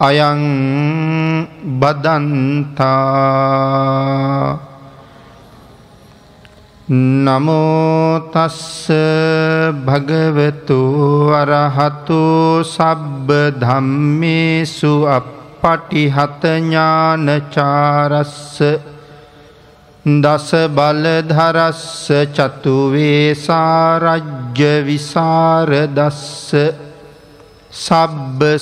අයං බදන්තා. නමෝතස්ස භගවතු අරහතු සබ්බ ධම්මේසු අපපටිහතඥානචාරස්ස දස බලධරස්ස චතුවේ සාරජ්‍ය විසාරදස්ස. සබ්බ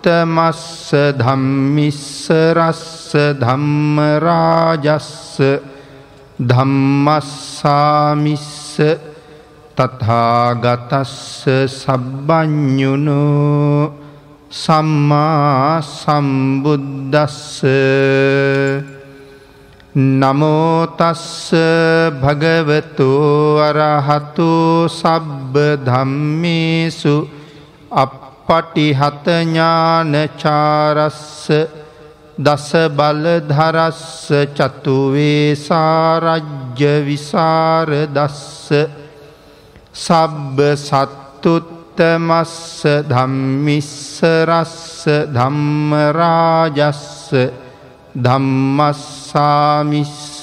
සත්තුත්තමස්ස ධම්මිස්සරස්ස ධම්මරාජස්ස ධම්මස්සාමිස්ස තථාගතස්ස සබ්බඥුනෝ සම්මා සම්බුද්දස්ස නමෝතස්ස භගවතු අරහතු සබ්බ ධම්මේසු අපපටිහතඥානචාරස්ස දස බලධරස්ස චතුවේ සාරජ්‍ය විසාර දස්ස සබ්බ සත්තුත්තමස්ස ධම්මිස්සරස්ස ධම්මරාජස්ස ධම්මස්සාමිස්ස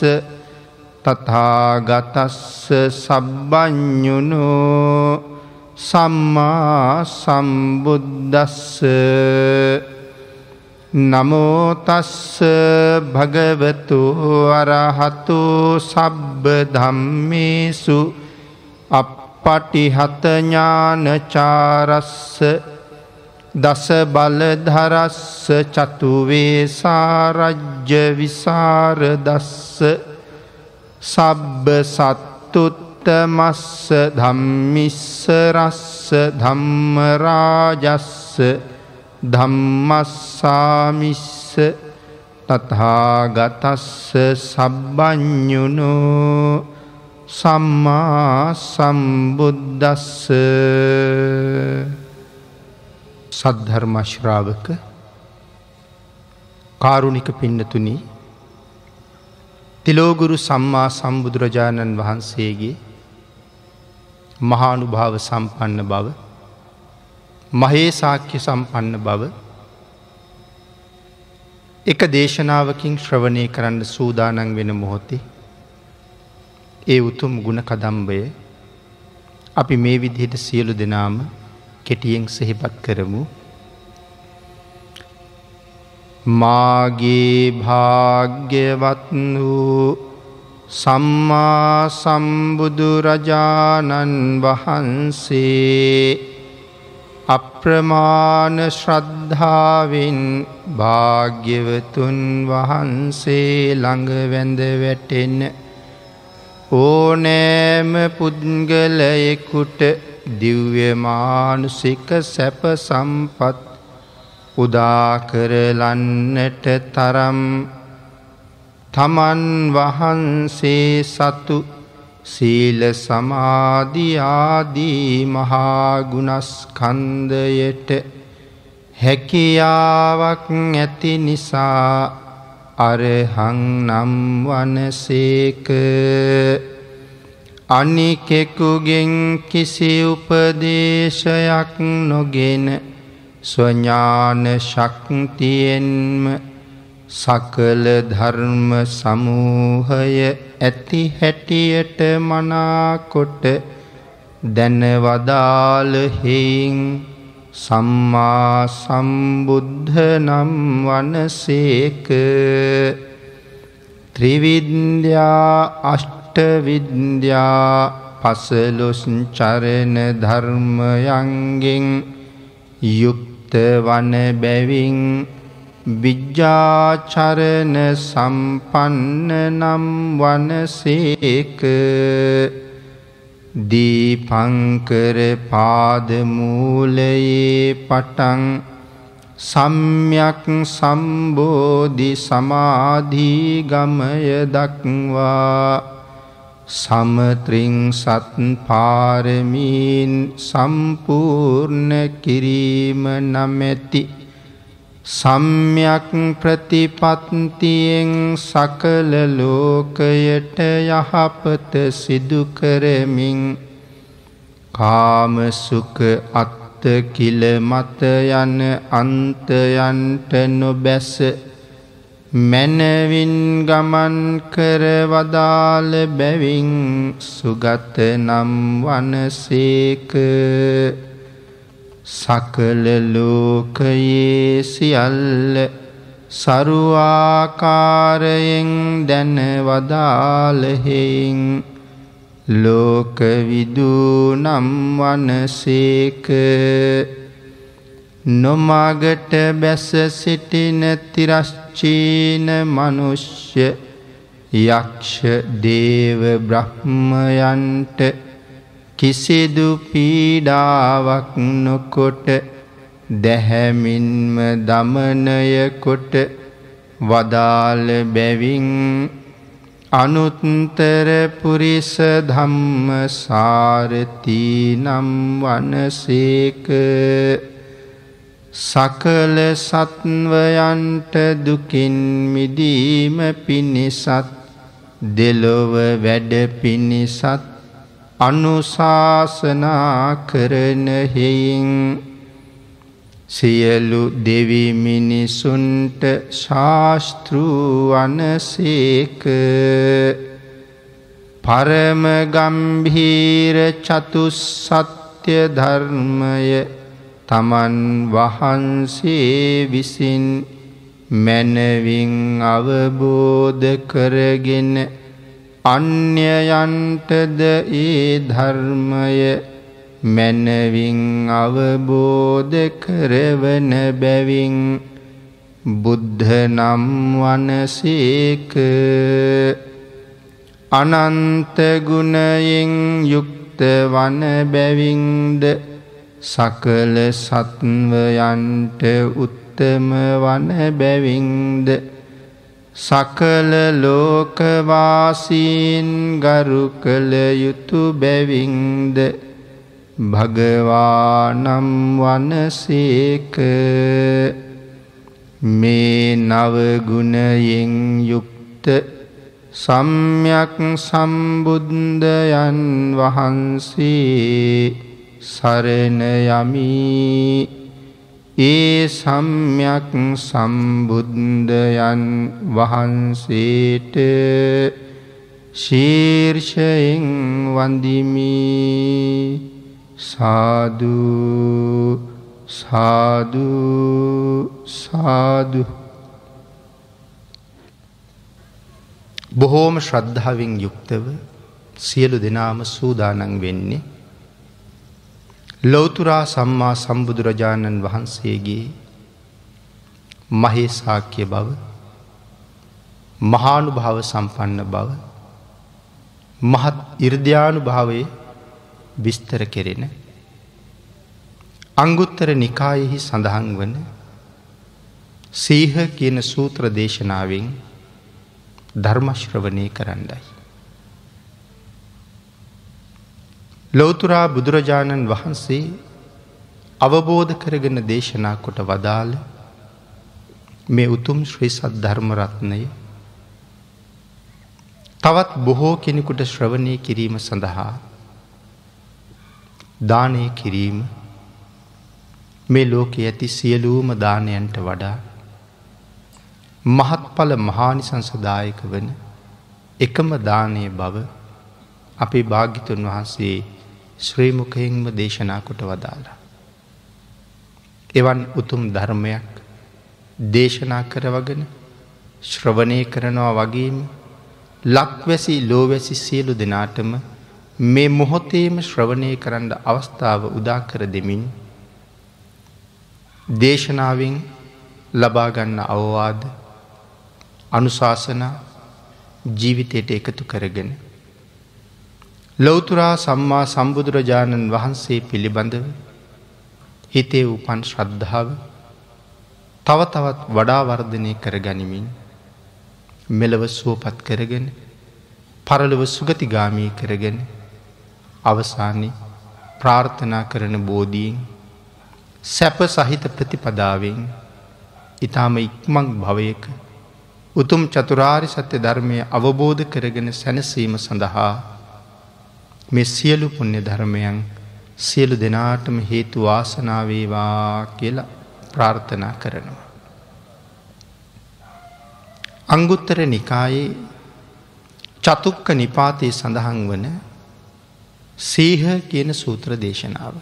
තථාගතස්ස සබ්බඥුනෝ සම්මා සම්බුද්දස්ස. නමෝතස්ස භගවතු අරහතු සබ්බ ධම්මේසු. අපපටිහතඥානචාරස්ස දස බලධරස්ස චතුවේ සාරජ්‍ය විසාරදස්ස. සබ්බ සත්තුත්තමස්ස ධම්මිස්සරස්ස ධම්මරාජස්ස ධම්මස්සාමිස්ස තථාගතස්ස සබ්බඥුනෝ සම්මා සම්බුද්දස්ස සද්ධර්මශ්‍රාවක කාරුණික පින්නතුනි තිලෝගුරු සම්මා සම්බුදුරජාණන් වහන්සේගේ මහානුභාව සම්පන්න බව මහේ සාක්‍ය සම්පන්න බව එක දේශනාවකින් ශ්‍රවණය කරන්න සූදානන් වෙන මොහොතේ ඒ උතුම් ගුණ කදම්බය අපි මේ විදිහට සියලු දෙනාම කෙටියෙන් සෙහිපත් කරමු. මාගේ භාග්‍යවත් වූ සම්මා සම්බුදුරජාණන් වහන්සේ අප්‍රමාණ ශ්‍රද්ධාවෙන් භාග්‍යවතුන් වහන්සේ ළඟ වැඳ වැටෙන ඕනෑම පුද්ගලයෙකුට දිව්‍යමානුසික සැප සම්පත් උදාකරලන්නට තරම් තමන් වහන්සේ සතු සීල සමාධයාදී මහාගුණස්කන්දයට හැකියාවක් ඇති නිසා අරහං නම් වනසේක. අනිකෙකුගෙන් කිසි උපදේශයක් නොගෙන ස්වඥාන ශක්තියෙන්ම සකල ධර්ම සමූහය ඇති හැටියට මනාකොට දැනවදාල හෙයින් සම්මා සම්බුද්ධ නම් වනසේක. ත්‍රිවිද්‍යා අෂ්ටවිද්‍යා පසලොස් චරණ ධර්මයන්ගෙන් යුක්ත වන බැවින් විජ්ජාචරණ සම්පන්න නම් වනසේක. දීපංකර පාදමූලයේ පටන් සම්යක් සම්බෝධි සමාධී ගමය දක්වා. සමත්‍රිං සත් පාරමීන් සම්පූර්ණ කිරීම නමැති සම්යක් ප්‍රතිපත්තියෙන් සකල ලෝකයට යහපත සිදුකරමින් කාමසුක අත්ත කිල මත යන අන්තයන්ට නොබැස මැනවින් ගමන් කරවදාල බැවින් සුගත නම් වනසේක සකල ලෝකයේ සියල්ල සරුවාකාරයෙන් දැනවදාලහෙයින් ලෝකවිදූ නම් වනසේක. නොමාගට බැස සිටින තිරශ්චීන මනුෂ්‍ය යක්ෂ දේව බ්‍රහ්මයන්ට කිසිදු පීඩාවක් නොකොට දැහැමින්ම දමනයකොට වදාළ බැවින් අනුත්තර පුරිස ධම්ම සාරතී නම් වනසේක. සකල සත්වයන්ට දුකින් මිදීම පිණිසත් දෙලොව වැඩ පිණිසත් අනුශාසනා කරන හෙයින් සියලු දෙවිමිනිසුන්ට ශාස්තෘවනසේක පරමගම්භීර චතුස්සත්‍ය ධර්මය තමන් වහන්සේ විසින් මැනවින් අවබෝධ කරගෙන අන්‍යයන්ටද ඒ ධර්මය මැනවින් අවබෝධ කරවන බැවින් බුද්ධ නම් වනසේක අනන්තගුණයෙන් යුක්ත වන බැවින්ද සකල සත්වයන්ට උත්තම වන බැවින්ද සකල ලෝකවාසීන් ගරු කළ යුතු බැවින්ද භගවානම් වනසේක. මේ නවගුණයෙන් යුක්ත සම්යක් සම්බුද්ධයන් වහන්සේ සරණයමී ඒ සම්යක් සම්බුද්ධයන් වහන්සේට ශීර්ෂයෙන් වන්දිමී සාදු සාදු සාදු. බොහෝම ශ්‍රද්ධාවෙන් යුක්තව සියලු දෙනාම සූදානන් වෙන්නේ ලෝතුරා සම්මා සම්බුදුරජාණන් වහන්සේගේ මහේසාක්‍ය බව මහානු භාව සම්පන්න බව මහත් ඉර්ධ්‍යානු භාවය විස්තර කෙරෙන අංගුත්තර නිකායෙහි සඳහන් වන සීහ කියන සූත්‍ර දේශනාවෙන් ධර්මශ්‍රවනය කරන්නයි. ලෝතුරා බුදුරජාණන් වහන්සේ අවබෝධ කරගෙන දේශනා කොට වදාළ මේ උතුම් ශ්‍රී සත් ධර්මරත්නය තවත් බොහෝ කෙනෙකුට ශ්‍රවණය කිරීම සඳහා දානය කිරීම මේ ලෝක ඇති සියලූම දානයන්ට වඩා මහත්ඵල මහානිසංසදායක වන එකම දානය බව අපේ භාගිතුන් වහන්සේ ශ්‍රීමුකයෙන්ම දේශනා කොට වදාලා. එවන් උතුම් ධර්මයක් දේශනා කරවගෙන ශ්‍රවණය කරනවා වගේම ලක්වැසි ලෝවැසි සියලු දෙනාටම මේ මොහොතේම ශ්‍රවණය කරන්න අවස්ථාව උදාකර දෙමින් දේශනාවෙන් ලබාගන්න අවවාද අනුශාසන ජීවිතයට එකතු කරගෙන. ලොවතුරා සම්මා සම්බුදුරජාණන් වහන්සේ පිළිබඳව හිතේ උපන් ශ්‍රද්ධාව තව තවත් වඩාවර්ධනය කර ගනිමින් මෙලව සුවපත් කරගෙන පරලොව සුගතිගාමී කරගෙන අවසානි ප්‍රාර්ථනා කරන බෝධීන් සැප සහිත ප්‍රතිපදාවෙන් ඉතාම ඉක්මං භවයක උතුම් චතුරාරි සත්‍ය ධර්මය අවබෝධ කරගෙන සැනසීම සඳහා මෙ සියලු පුුණ්‍ය ධර්මයන් සියලු දෙනාටම හේතු වාසනාවේවා කියලා ප්‍රාර්ථනා කරනවා. අංගුත්තර නිකායේ චතුක්ක නිපාතය සඳහන් වන සීහ කියන සූත්‍ර දේශනාව.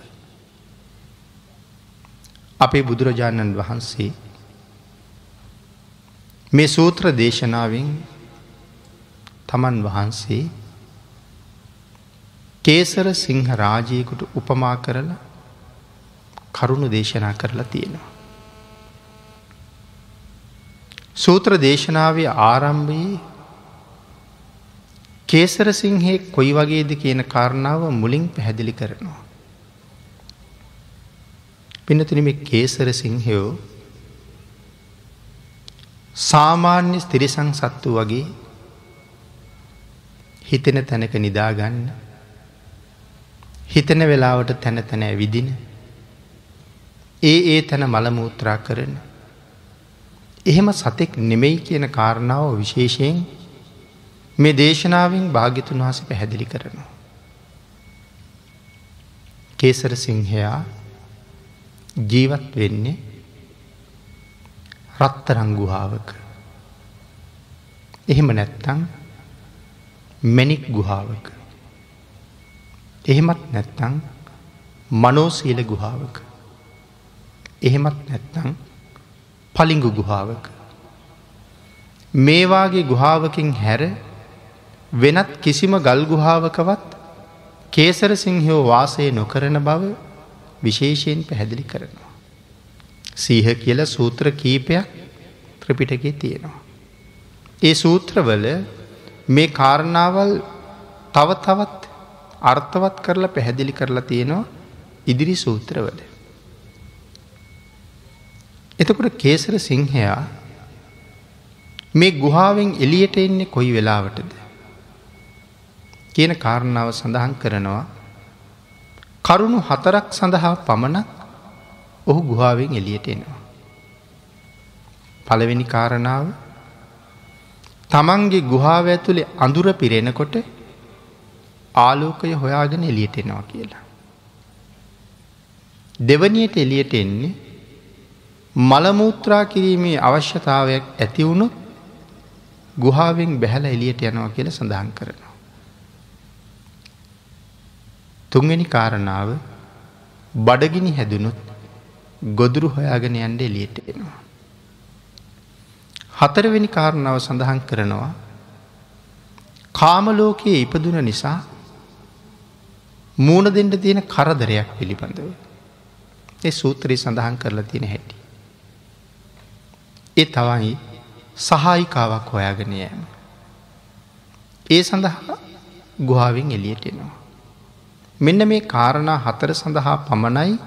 අපේ බුදුරජාණන් වහන්සේ මේ සූත්‍ර දේශනාවෙන් තමන් වහන්සේ කේසර සිංහ රාජයකුට උපමා කරලා කරුණු දේශනා කරලා තියෙනවා. සූත්‍ර දේශනාවේ ආරම්භයේ කේසර සිංහේ කොයි වගේද කියන කාරණාව මුලින් පැහැදිලි කරනවා. පිනතින මේ කේසර සිංහයෝ සාමාන්‍ය ස්තිරිසං සත්තු වගේ හිතෙන තැනක නිදාගන්න හිතන වෙලාවට තැන තැන ඇවිදින ඒ ඒ තැන මළමූත්‍රා කරන එහෙම සතෙක් නෙමෙයි කියන කාරණාව විශේෂයෙන් මේ දේශනාවෙන් භාගිතුන් වහස පැහැදිලි කරනවා. කේසර සිංහයා ජීවත් වෙන්නේ රත්තරංගුහාාවක. එහෙම නැත්තං මැනික් ගුහාාවක. එහෙමත් නැත්තං මනෝසීල ගුහාාවක. එහෙමත් නැත්තං පලිංගු ගුහාාවක. මේවාගේ ගුහාාවකින් හැර වෙනත් කිසිම ගල් ගුහාාවකවත් කේසර සිංහයෝ වාසය නොකරන බව විශේෂයෙන් පැහැදිලි කරනවා. සීහ කියල සූත්‍ර කීපයක් ත්‍රපිටගේ තියෙනවා. ඒ සූත්‍රවල මේ කාරණාවල් තව තවත් අර්ථවත් කරලා පැහැදිලි කරලා තියෙනවා ඉදිරි සූත්‍රවල. එතකොට කේසර සිංහයා මේ ගුහාාවෙන් එලියට එන්නේ කොයි වෙලාවටද. කියන කාරණාව සඳහන් කරනවා කරුණු හතරක් සඳහා පමණක් ඔහු ගුහාාවෙන් එලියට එනවා. පළවෙනි කාරණාව තමන්ගේ ගුහාාව ඇතුළේ අඳුර පිරෙනකොට ආලෝකය හොයාගෙන එලියට එනවා කියලා. දෙවනියට එලියට එන්නේ මළමූත්‍රා කිරීමේ අවශ්‍යතාවයක් ඇතිවුණු ගුහාාවෙන් බැහැල එලියට යනවා කියල සඳහන් කරනවා. තුන්ගනි කාරණාව බඩගිනි හැදුනුත් ගොදුරු හොයාගෙන යන්ඩ එලියට එනවා. හතරවෙනි කාරණාව සඳහන් කරනවා කාමලෝකයේ ඉපදුන නිසා මූුණ දෙෙන්ට තියෙන කරදරයක් පිළිබඳව. ඒ සූත්‍රී සඳහන් කරලා තියෙන හැටි. ඒ තවයි සහායිකාවක් හොයාගෙන යෑම. ඒ සඳහා ගුහාාවෙන් එලියට එනවා. මෙන්න මේ කාරණා හතර සඳහා පමණයි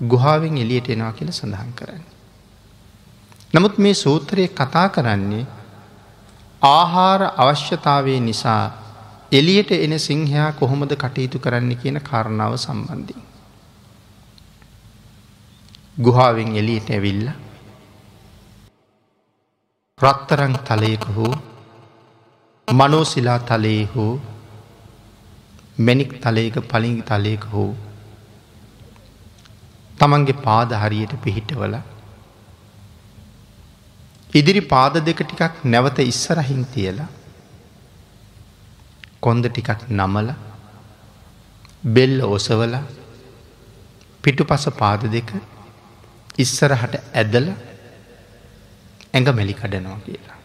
ගුහාාවෙන් එලියට එනවා කියල සඳහන් කරන්න. නමුත් මේ සූත්‍රය කතා කරන්නේ ආහාර අවශ්‍යතාවය නිසා එලියට එන සිංහයා කොහොමද කටයුතු කරන්න කියන කාරණාව සම්බන්ධී. ගුහාාවෙන් එලියට ඇවිල්ල රත්තරං තලයක හෝ මනෝසිලා තලයේ හෝ මැනික් තලයක පලිගි තලයක හෝ තමන්ගේ පාද හරියට පිහිටවල ඉදිරි පාද දෙක ටිකක් නැවත ඉස්සරහින් තියලා කොන්ද ටිකක් නමල බෙල්ල ඔසවල පිටු පස පාද දෙක ඉස්සරහට ඇදල ඇඟ මැලි කඩනවා කියලා.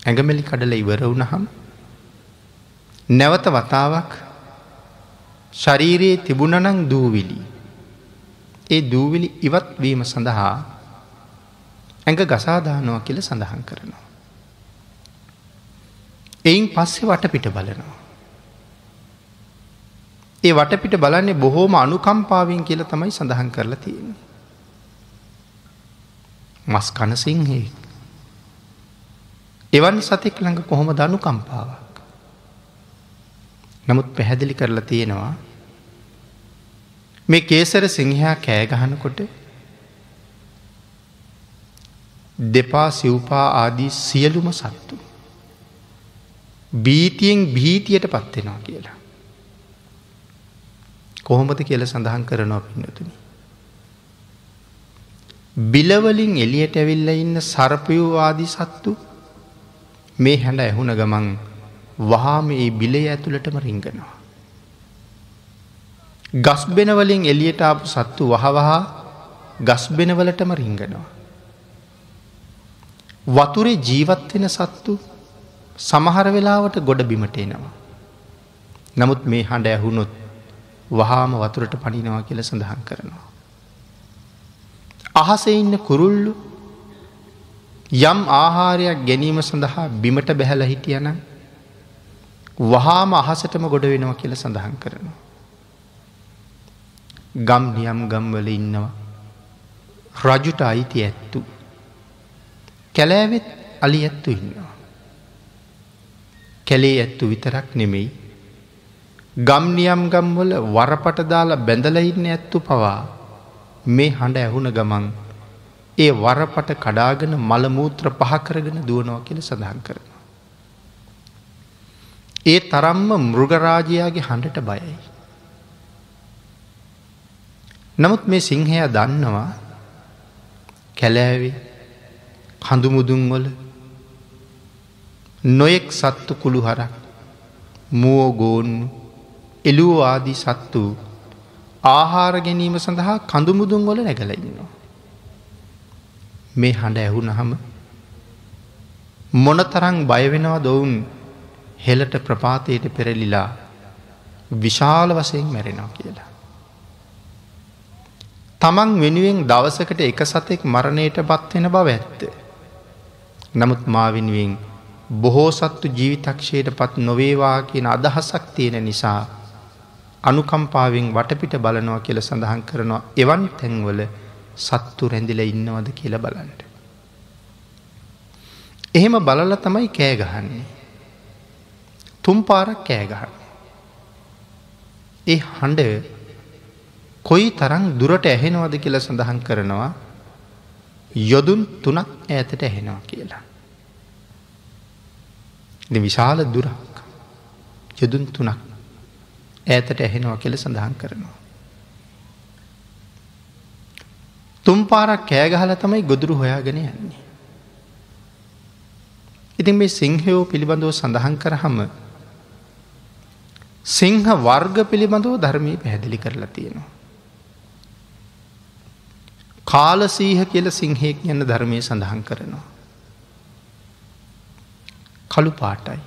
ඇඟමෙලි කඩල ඉවර වුණහම් නැවත වතාවක් ශරීරයේ තිබුණනං දූවිලි. ඒ දූවිලි ඉවත්වීම සඳහා ඇඟ ගසාදානවා කියල සඳහන් කරනවා. එයින් පස්සේ වටපිට බලනවා. ඒ වටපිට බලන්නේ බොහෝම අනුකම්පාවෙන් කියල තමයි සඳහන් කරලා තියෙන්නේ. මස් කනසිංහේ. එවන් සතෙක් ළඟ කොහොම දනු කම්පාවක්. නමුත් පැහැදිලි කරලා තියෙනවා මේ කේසර සිංහයා කෑගහනකොට දෙපා සිව්පා ආදී සියලුම සත්තු. බීතියෙන් භීතියට පත්වෙනවා කියලා. කොහොමද කියල සඳහන් කරනවා පින්නතුනි. බිලවලින් එලියට ඇවිල්ල ඉන්න සර්පයෝවාදී සත්තු මේ හැඩ ඇහුණ ගමන් වහාම ඒ බිලේ ඇතුළටම රිංගනවා. ගස්බෙනවලින් එලියට ආපු සත්තු වහවහා ගස්බෙනවලටම රිංගනවා. වතුරේ ජීවත් වෙන සත්තු සමහර වෙලාවට ගොඩ බිමට එනවා. නමුත් මේ හඬ ඇහුණොත් වහාම වතුරට පනිනවා කියල සඳහන් කරනවා. අහස ඉන්න කුරුල්ලු යම් ආහාරයක් ගැනීම සඳහා බිමට බැහැල හිටියන වහාම අහසටම ගොඩ වෙනවා කියල සඳහන් කරනවා. ගම් නියම් ගම්වල ඉන්නවා. රජුට අයිති ඇත්තු. කැලෑවෙත් අලි ඇත්තු ඉන්නවා. කැලේ ඇත්තු විතරක් නෙමෙයි. ගම්නියම් ගම්වල වරපට දාලා බැඳලඉන්න ඇත්තු පවා මේ හඬ ඇහුණ ගමන් ඒ වරපට කඩාගෙන මළමූත්‍ර පහකරගෙන දුවනවා කියල සඳහන් කරනවා. ඒ තරම්ම මෘගරාජයාගේ හඬට බයයි. නමුත් මේ සිංහයා දන්නවා කැලෑවේ හඳුමුදුන්වල නොයෙක් සත්තු කුළු හරක් මුවගෝන් එලූ ආදී සත්තු ආහාර ගැනීම සඳහා කඳුමුදුන් වල නැගලඉන්නවා. මේ හඬ ඇහුනහම මොනතරං බයවෙනවා දොවුන් හෙලට ප්‍රපාතයට පෙරලිලා විශාල වසයෙන් මැරෙනවා කියලා. තමන් වෙනුවෙන් දවසකට එක සතෙක් මරණයට පත්වෙන බව ඇත්ත. නමුත් මාවිනුවෙන් බොහෝ සත්තු ජීවිතක්ෂයට පත් නොවේවා කියන අදහසක් තියෙන නිසා අනුකම්පාවෙන් වටපිට බලනවා කියල සඳහන් කරනවා එවන් තැන්වල සත්තු රැඳිල ඉන්නවද කියල බලන්ට. එහෙම බලල තමයි කෑගහන්නේ. තුම් පාරක් කෑගහන්න. ඒ හඬ කොයි තරං දුරට ඇහෙනවද කියල සඳහන් කරනවා යොදුන් තුනක් ඈතට ඇහෙනවා කියලා. විශාල දුරක් යොදුන් තුනක් ඈතට ඇහෙනවා කෙල සඳහන් කරනවා. තුම් පාරක් කෑගහල තමයි ගොදුරු හොයාගෙන යන්නේ. ඉතින් මේ සිංහයෝ පිළිබඳව සඳහන් කරහම සිංහ වර්ග පිළිබඳව ධර්මී පැහැදිලි කරලා තියෙනවා. කාලසීහ කියල සිංහෙක් යන්න ධර්මය සඳහන් කරනවා. කළු පාටයි.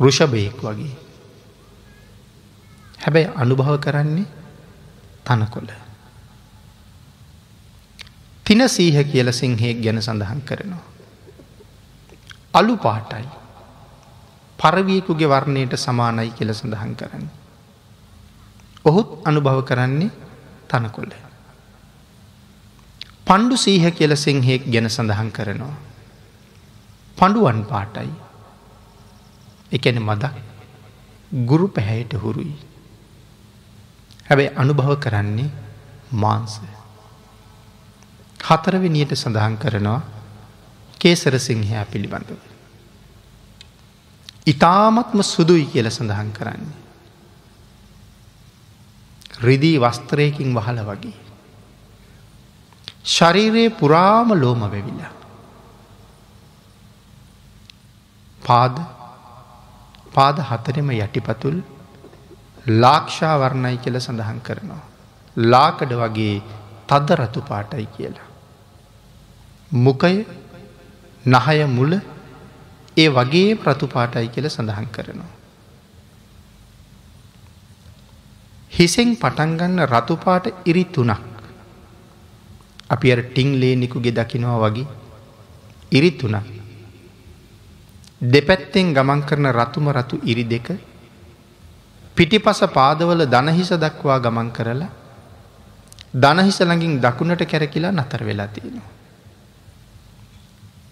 රුෂභයෙක් වගේ. හැබැයි අනුභව කරන්නේ තනකොළ. තින සීහ කියල සිංහෙක් ගැන සඳහන් කරනවා. අලු පාටයි. පරවියකුගේ වර්ණයට සමානයි කියල සඳහන් කරන්න. ඔහුත් අනුභව කරන්නේ තනකොල්ල. පණ්ඩු සීහ කියල සිංහෙක් ගැන සඳහන් කරනවා. පඩුවන් පාටයි එකැන මදක් ගුරු පැහැයට හුරුයි. හැබැයි අනුභව කරන්නේ මාන්ස. හතරවෙනියට සඳහන් කරනවා කේසර සිංහයා පිළිබඳව. ඉතාමත්ම සුදුයි කියල සඳහන් කරන්නේ. රිදී වස්ත්‍රයකින් වහල වගේ. ශරීරයේ පුරාම ලෝම වෙවිලා. පාද පාද හතරෙම යටිපතුල් ලාක්ෂාවර්ණයි කියල සඳහන් කරනවා. ලාකඩ වගේ තද රතු පාටයි කියලා. මුකය නහය මුල ඒ වගේ ප්‍රතුපාටයි කියල සඳහන් කරනවා. හිසෙන් පටන්ගන්න රතුපාට ඉරි තුනක් අපි අර ටිං ලේනිකුගේ දකිනවා වගේ ඉරි තුනක් දෙපැත්තෙන් ගමන් කරන රතුම රතු ඉරි දෙක පිටිපස පාදවල දනහිස දක්වා ගමන් කරලා දනහිස ළඟින් දකුණට කැරකිලා නතර වෙලා තියෙනවා.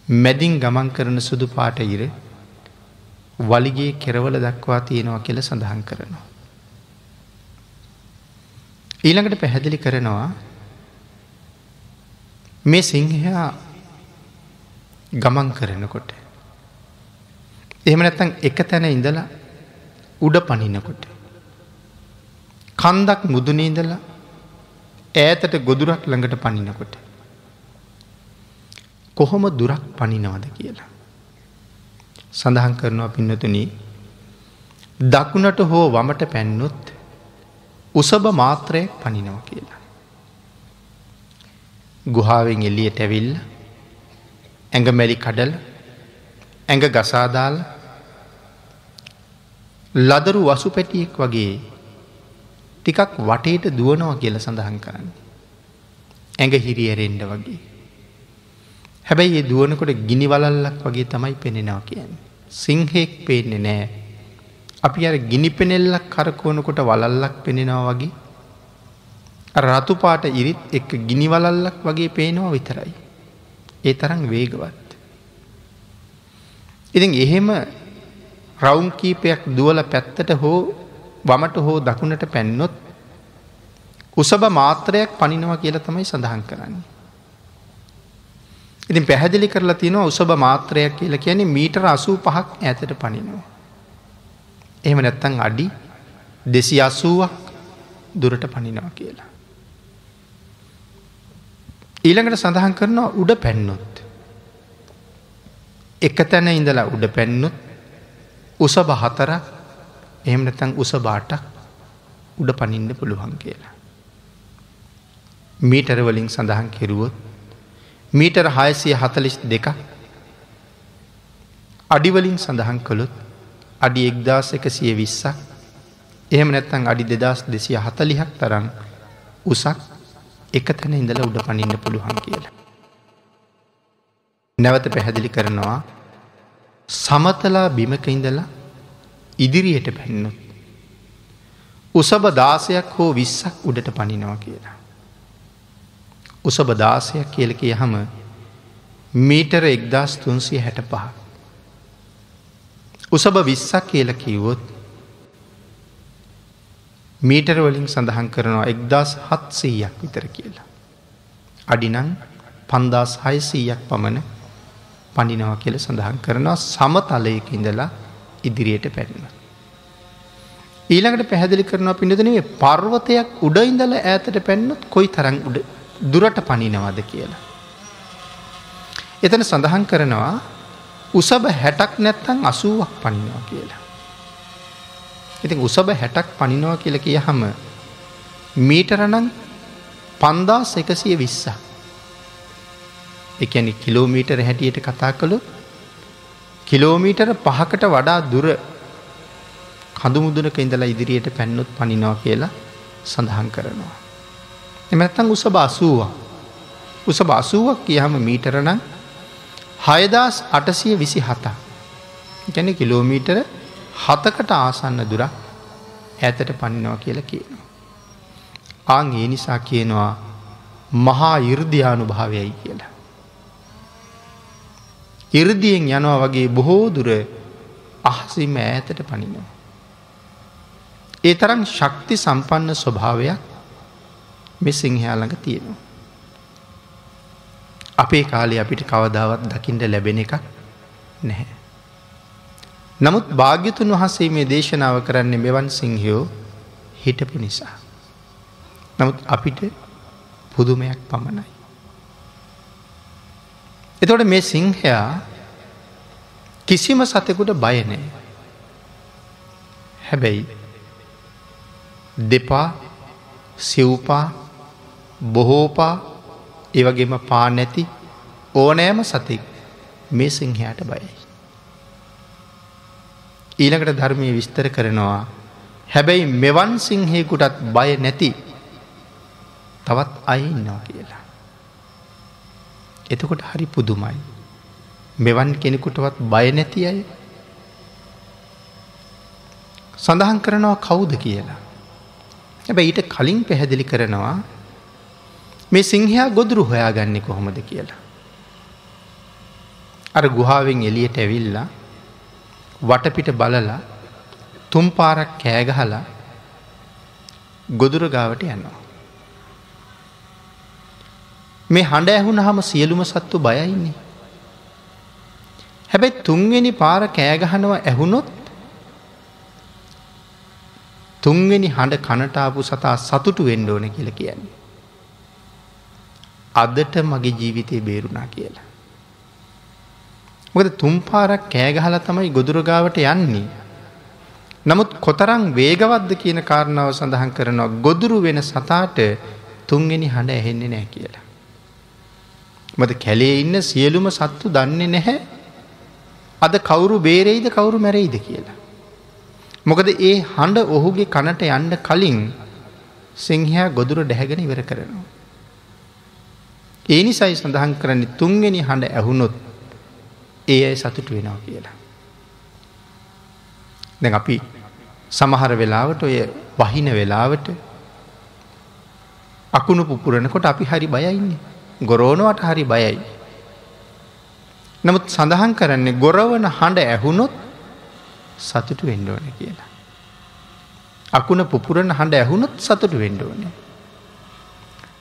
මැදින් ගමන් කරන සුදු පාට ඉර වලිගේ කෙරවල දක්වා තියෙනවා කියල සඳහන් කරනවා. ඊළඟට පැහැදිලි කරනවා මේ සිංහයා ගමන් කරනකොට. එහෙම නැත්තං එක තැන ඉඳලා උඩ පනිනකොට. කන්දක් මුදුනීදලා ඈතට ගොදුරක් ළඟට පනිනකොට. කොහොම දුරක් පනිනවද කියලා. සඳහන් කරනවා පින්නතුනී දකුණට හෝ වමට පැන්නොත් උසභ මාත්‍රයක් පනිනව කියලා. ගුහාාවෙන් එල්ලියට ඇවිල්ල ඇඟ මැලි කඩල් ඇඟ ගසාදාල ලදරු වසු පැටියෙක් වගේ ටිකක් වටේට දුවනවා කියල සඳහන් කරන්න. ඇඟ හිරියරෙන්ඩ වගේ. හැබැයි ඒ දුවනකොට ගිනි වලල්ලක් වගේ තමයි පෙනෙනවා කියන්න. සිංහෙක් පේන්නේ නෑ. අපි අර ගිනි පෙනෙල්ලක් කරකෝනකොට වලල්ලක් පෙනෙනවා වගේ රතු පාට ඉරිත් එක් ගිනි වලල්ලක් වගේ පේනවා විතරයි. ඒ තරම් වේගවත්. ඉතින් එහෙම රවුම් කීපයක් දුවල පැත්තට හෝ වමට හෝ දකුණට පැන්නොත් උසබ මාත්‍රයක් පනිනවා කියල තමයි සඳහන් කරන්නේ. ඉතින් පැහැදිලි කරලා තියෙනවා උසබ මාත්‍රයක් කියලා කියන්නේ මීටර අසූ පහක් ඇතට පනිනවා. එහෙම නැත්තං අඩි දෙසි අසුවක් දුරට පනිනවා කියලා. ඊළඟට සඳහන් කරනවා උඩ පැන්නොත්. එක තැන ඉඳලා උඩ පැන්නොත් උස බහතර එහෙම නැතැන් උස බාටක් උඩ පනින්න පුළුවන් කියලා. මීටරවලින් සඳහන් කෙරුවොත් මීටර හයසිය හතලිස් දෙක අඩිවලින් සඳහන් කළොත් අඩි එක්දාස එකසිය විස්සක් එහෙම නැත්තං අඩි දෙදස් දෙසිය හතලිහක් තරම් උසක් එක තැන ඉඳල උඩ පනින්න පුළුවන් කියලා. නැවත පැහැදිලි කරනවා සමතලා බිමක ඉඳලා ඉදිරියට පැන්නොත්. උසබ දාසයක් හෝ විස්සක් උඩට පනිනවා කියලා. උසබ දාසයක් කියලක යහම මීටර එක්දස් තුන්සිය හැට පහ. උසබ විස්සක් කියල කිව්වොත් මීටර වලින් සඳහන් කරනවා එක්දස් හත්සීයක් විතර කියලා. අඩිනං පන්දස් හයසීයක් පමණ පණිනව කියල සඳහන් කරනවා සමතලයක ඉඳලා ඉදිරියට පැරිම. ඊළඟට පැහැදිලි කරනවා පිඳදනේ පර්වතයක් උඩ ඉඳල ඇතට පැන්නොත් කොයි තරං උඩ දුරට පනිනවද කියලා. එතන සඳහන් කරනවා උසබ හැටක් නැත්තං අසුවක් පනිනවා කියලා. ඉතින් උසබ හැටක් පනිනවා කියල කිය හම මීටරණං පන්දාස් එකසිය විස්සා. එකැනි කිලෝමීටර හැටියට කතා කළු කිලෝමීටර පහකට වඩා දුර කඳුමුදුනක ඉඳලා ඉදිරියට පැන්නොත් පනිනවා කියලා සඳහන් කරනවා. එමැත්තං උස බාසුවක්. උස බාසුවක් කියහම මීටරනම් හයදස් අටසිය විසි හතා. ගැන කිලෝමීටර හතකට ආසන්න දුරක් ඇතට පනිනවා කියලා කියනවා. ආං ඒ නිසා කියනවා මහා ඉර්ධයානු භාවයයි කියලා. ඉර්දියෙන් යනවා වගේ බොහෝ දුර අහසිම ඈතට පනිනවා. ඒ තරම් ශක්ති සම්පන්න ස්වභාවයක් මෙ සිංහයාළඟ තියෙනවා. අපේ කාලේ අපිට කවදාවත් දකිින්ට ලැබෙන එකක් නැහැ. නමුත් භාග්‍යතුන් වහසේ මේ දේශනාව කරන්නේ මෙවන් සිංහයෝ හිටපු නිසා. නමුත් අපිට පුදුමයක් පමණයි. එතොට මේ සිංහයා කිසිම සතෙකුට බයනෑ. හැබැයි දෙපා සිව්පා බොහෝපා ඒවගේම පා නැති ඕනෑම සතෙක් මේ සිංහයාට බයයි. ඊළඟට ධර්මය විස්තර කරනවා හැබැයි මෙවන් සිංහයකුටත් බය නැති තවත් අයින්නවා කියලා. එතකොට හරි පුදුමයි. මෙවන් කෙනෙකුටවත් බය නැති අය සඳහන් කරනවා කවුද කියලා. හැබැ ඊට කලින් පැහැදිලි කරනවා මේ සිංහයා ගොදුරු හොයාගන්නේ කොහොමද කියලා. අර ගුහාාවෙන් එලියට ඇවිල්ලා වටපිට බලලා තුම් පාරක් කෑගහලා ගොදුර ගාවට යනවා. මේ හඬ ඇහුන හම සියලුම සත්තු බයයින්නේ. හැබැයි තුන්වෙනි පාර කෑගහනවා ඇහුණොත් තුන්වෙනි හඬ කනටාපු සතා සතුටු වෙන්ඩ ඕන කියල කියන්නේ. අදට මගේ ජීවිතය බේරුණා කියලා. මොකද තුම්පාරක් කෑගහල තමයි ගොදුරගාවට යන්නේ. නමුත් කොතරං වේගවද්ද කියන කාරණාව සඳහන් කරනවා ගොදුරු වෙන සතාට තුන්ගෙන හඬ ඇහෙන්නේ නෑ කියලා. මද කැලේ ඉන්න සියලුම සත්තු දන්නේ නැහැ අද කවුරු බේරෙයිද කවුරු මැරෙයිද කියලා. මොකද ඒ හඬ ඔහුගේ කනට යන්න කලින් සිංහයා ගොදුර ඩැහැගෙන ඉවර කරනවා. ඒ නිසයි සඳහන් කරන්නේ තුන්ගෙන හඬ ඇහුණොත් ඒ අයි සතුට වෙනවා කියලා. දැ අපි සමහර වෙලාවට ඔය වහින වෙලාවට අකුණු පුපුරණකොට අපි හරි බයයින්නේ. ගොරෝණවට හරි බයයි. නමුත් සඳහන් කරන්නේ ගොරවන හඬ ඇහුණොත් සතුටු වෙන්ඩෝන කියලා. අකුණ පුපුරණ හඬ ඇහුණොත් සතුටු වෙන්ඩෝනේ.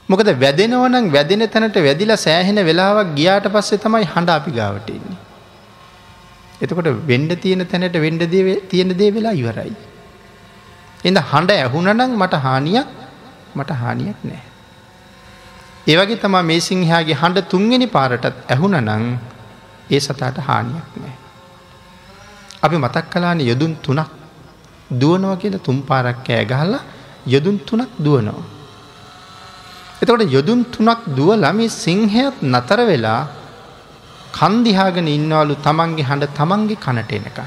මොකද වැදෙනවනම් වැදෙන තැනට වැදිලා සෑහෙන වෙලාවක් ගියාට පස්සේ තමයි හඬ අපි ගාවටන්නේ. එතකොට වෙන්ඩ තියෙන තැනට වෙන්ඩ තියෙන දේ වෙලා ඉවරයි. එඳ හඬ ඇහුණනං මට හානියක් මට හානියක් නෑ. ඒවගේ තමා මේ සිංහයාගේ හඬ තුන්ගෙන පාරටත් ඇහුණ නං ඒ සතාට හානියක් නෑ. අපි මතක් කලාන යොදුන් තුනක් දුවනවා කියල තුම් පාරක් කෑ ගහල්ල යොදුන් තුනක් දුවනවා. එතකොට යොදුන් තුනක් දුවලා මේ සිංහයත් නතර වෙලා කන්දිහාගෙන ඉන්නවලු තමන්ගේ හඬ තමන්ගේ කනට එනක.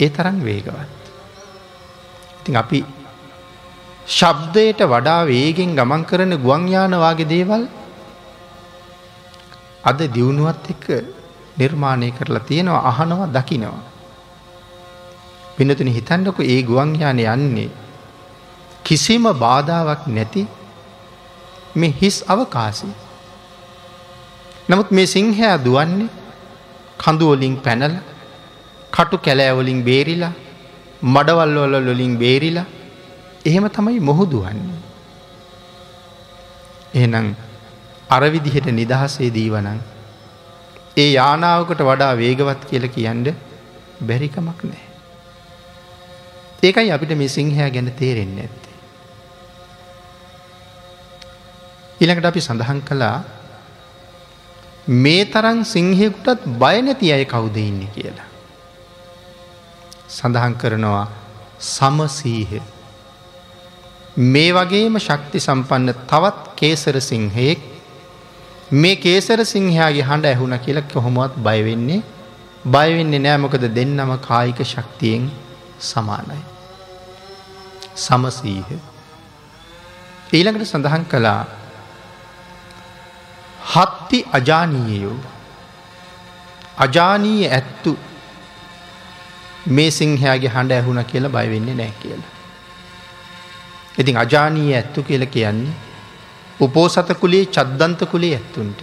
ඒ තරම් වේගවත්. ඉතින් අපි ශබ්දයට වඩා වේගෙන් ගමන් කරන ගුවන්යානවාගේ දේවල් අද දියුණුවත් එක්ක නිර්මාණය කරලා තියෙනවා අහනවා දකිනවා. පිනතුන හිතන්නක ඒ ගුවන්යාන යන්නේ කිසිම බාධාවක් නැති මේ හිස් අවකාසි. නමුත් මේ සිංහයා දුවන්නේ කඳුවලින් පැනල කටු කැලෑවලින් බේරිලා මඩවල්වල ලොලින් බේරිලා එහෙම තමයි මොහුදුවන්නේ. එහෙනම් අරවිදිහට නිදහසේ දීවනං ඒ යානාවකට වඩා වේගවත් කියල කියන්ඩ බැරිකමක් නෑ. ඒකයි අපිට මේ සිංහයා ගැන තේරෙන්න ඇත්තේ. ඉළඟට අපි සඳහන් කළා මේ තරන් සිංහයකුටත් බයනැති අය කවුද ඉන්න කියලා. සඳහන් කරනවා සමසීහ. මේ වගේම ශක්ති සම්පන්න තවත් කේසර සිංහයෙක් මේ කේසර සිංහයාගේ හඬ ඇහුණ කියලක් කොහොමත් බයවෙන්නේ බයවෙන්නේ නෑමොකද දෙන්නම කායික ශක්තියෙන් සමානයි. සමසීහ. ඊළඟට සඳහන් කළා හත්ති අජානීයයෝ අජානීය ඇත්තු මේ සිංහයාගේ හඬ ඇහුණ කියලා බයවෙන්නේ නෑ කියලා. ඉතින් අජානීය ඇත්තු කියල කියන්නේ උපෝසතකුලේ චද්දන්තකුලේ ඇත්තුන්ට.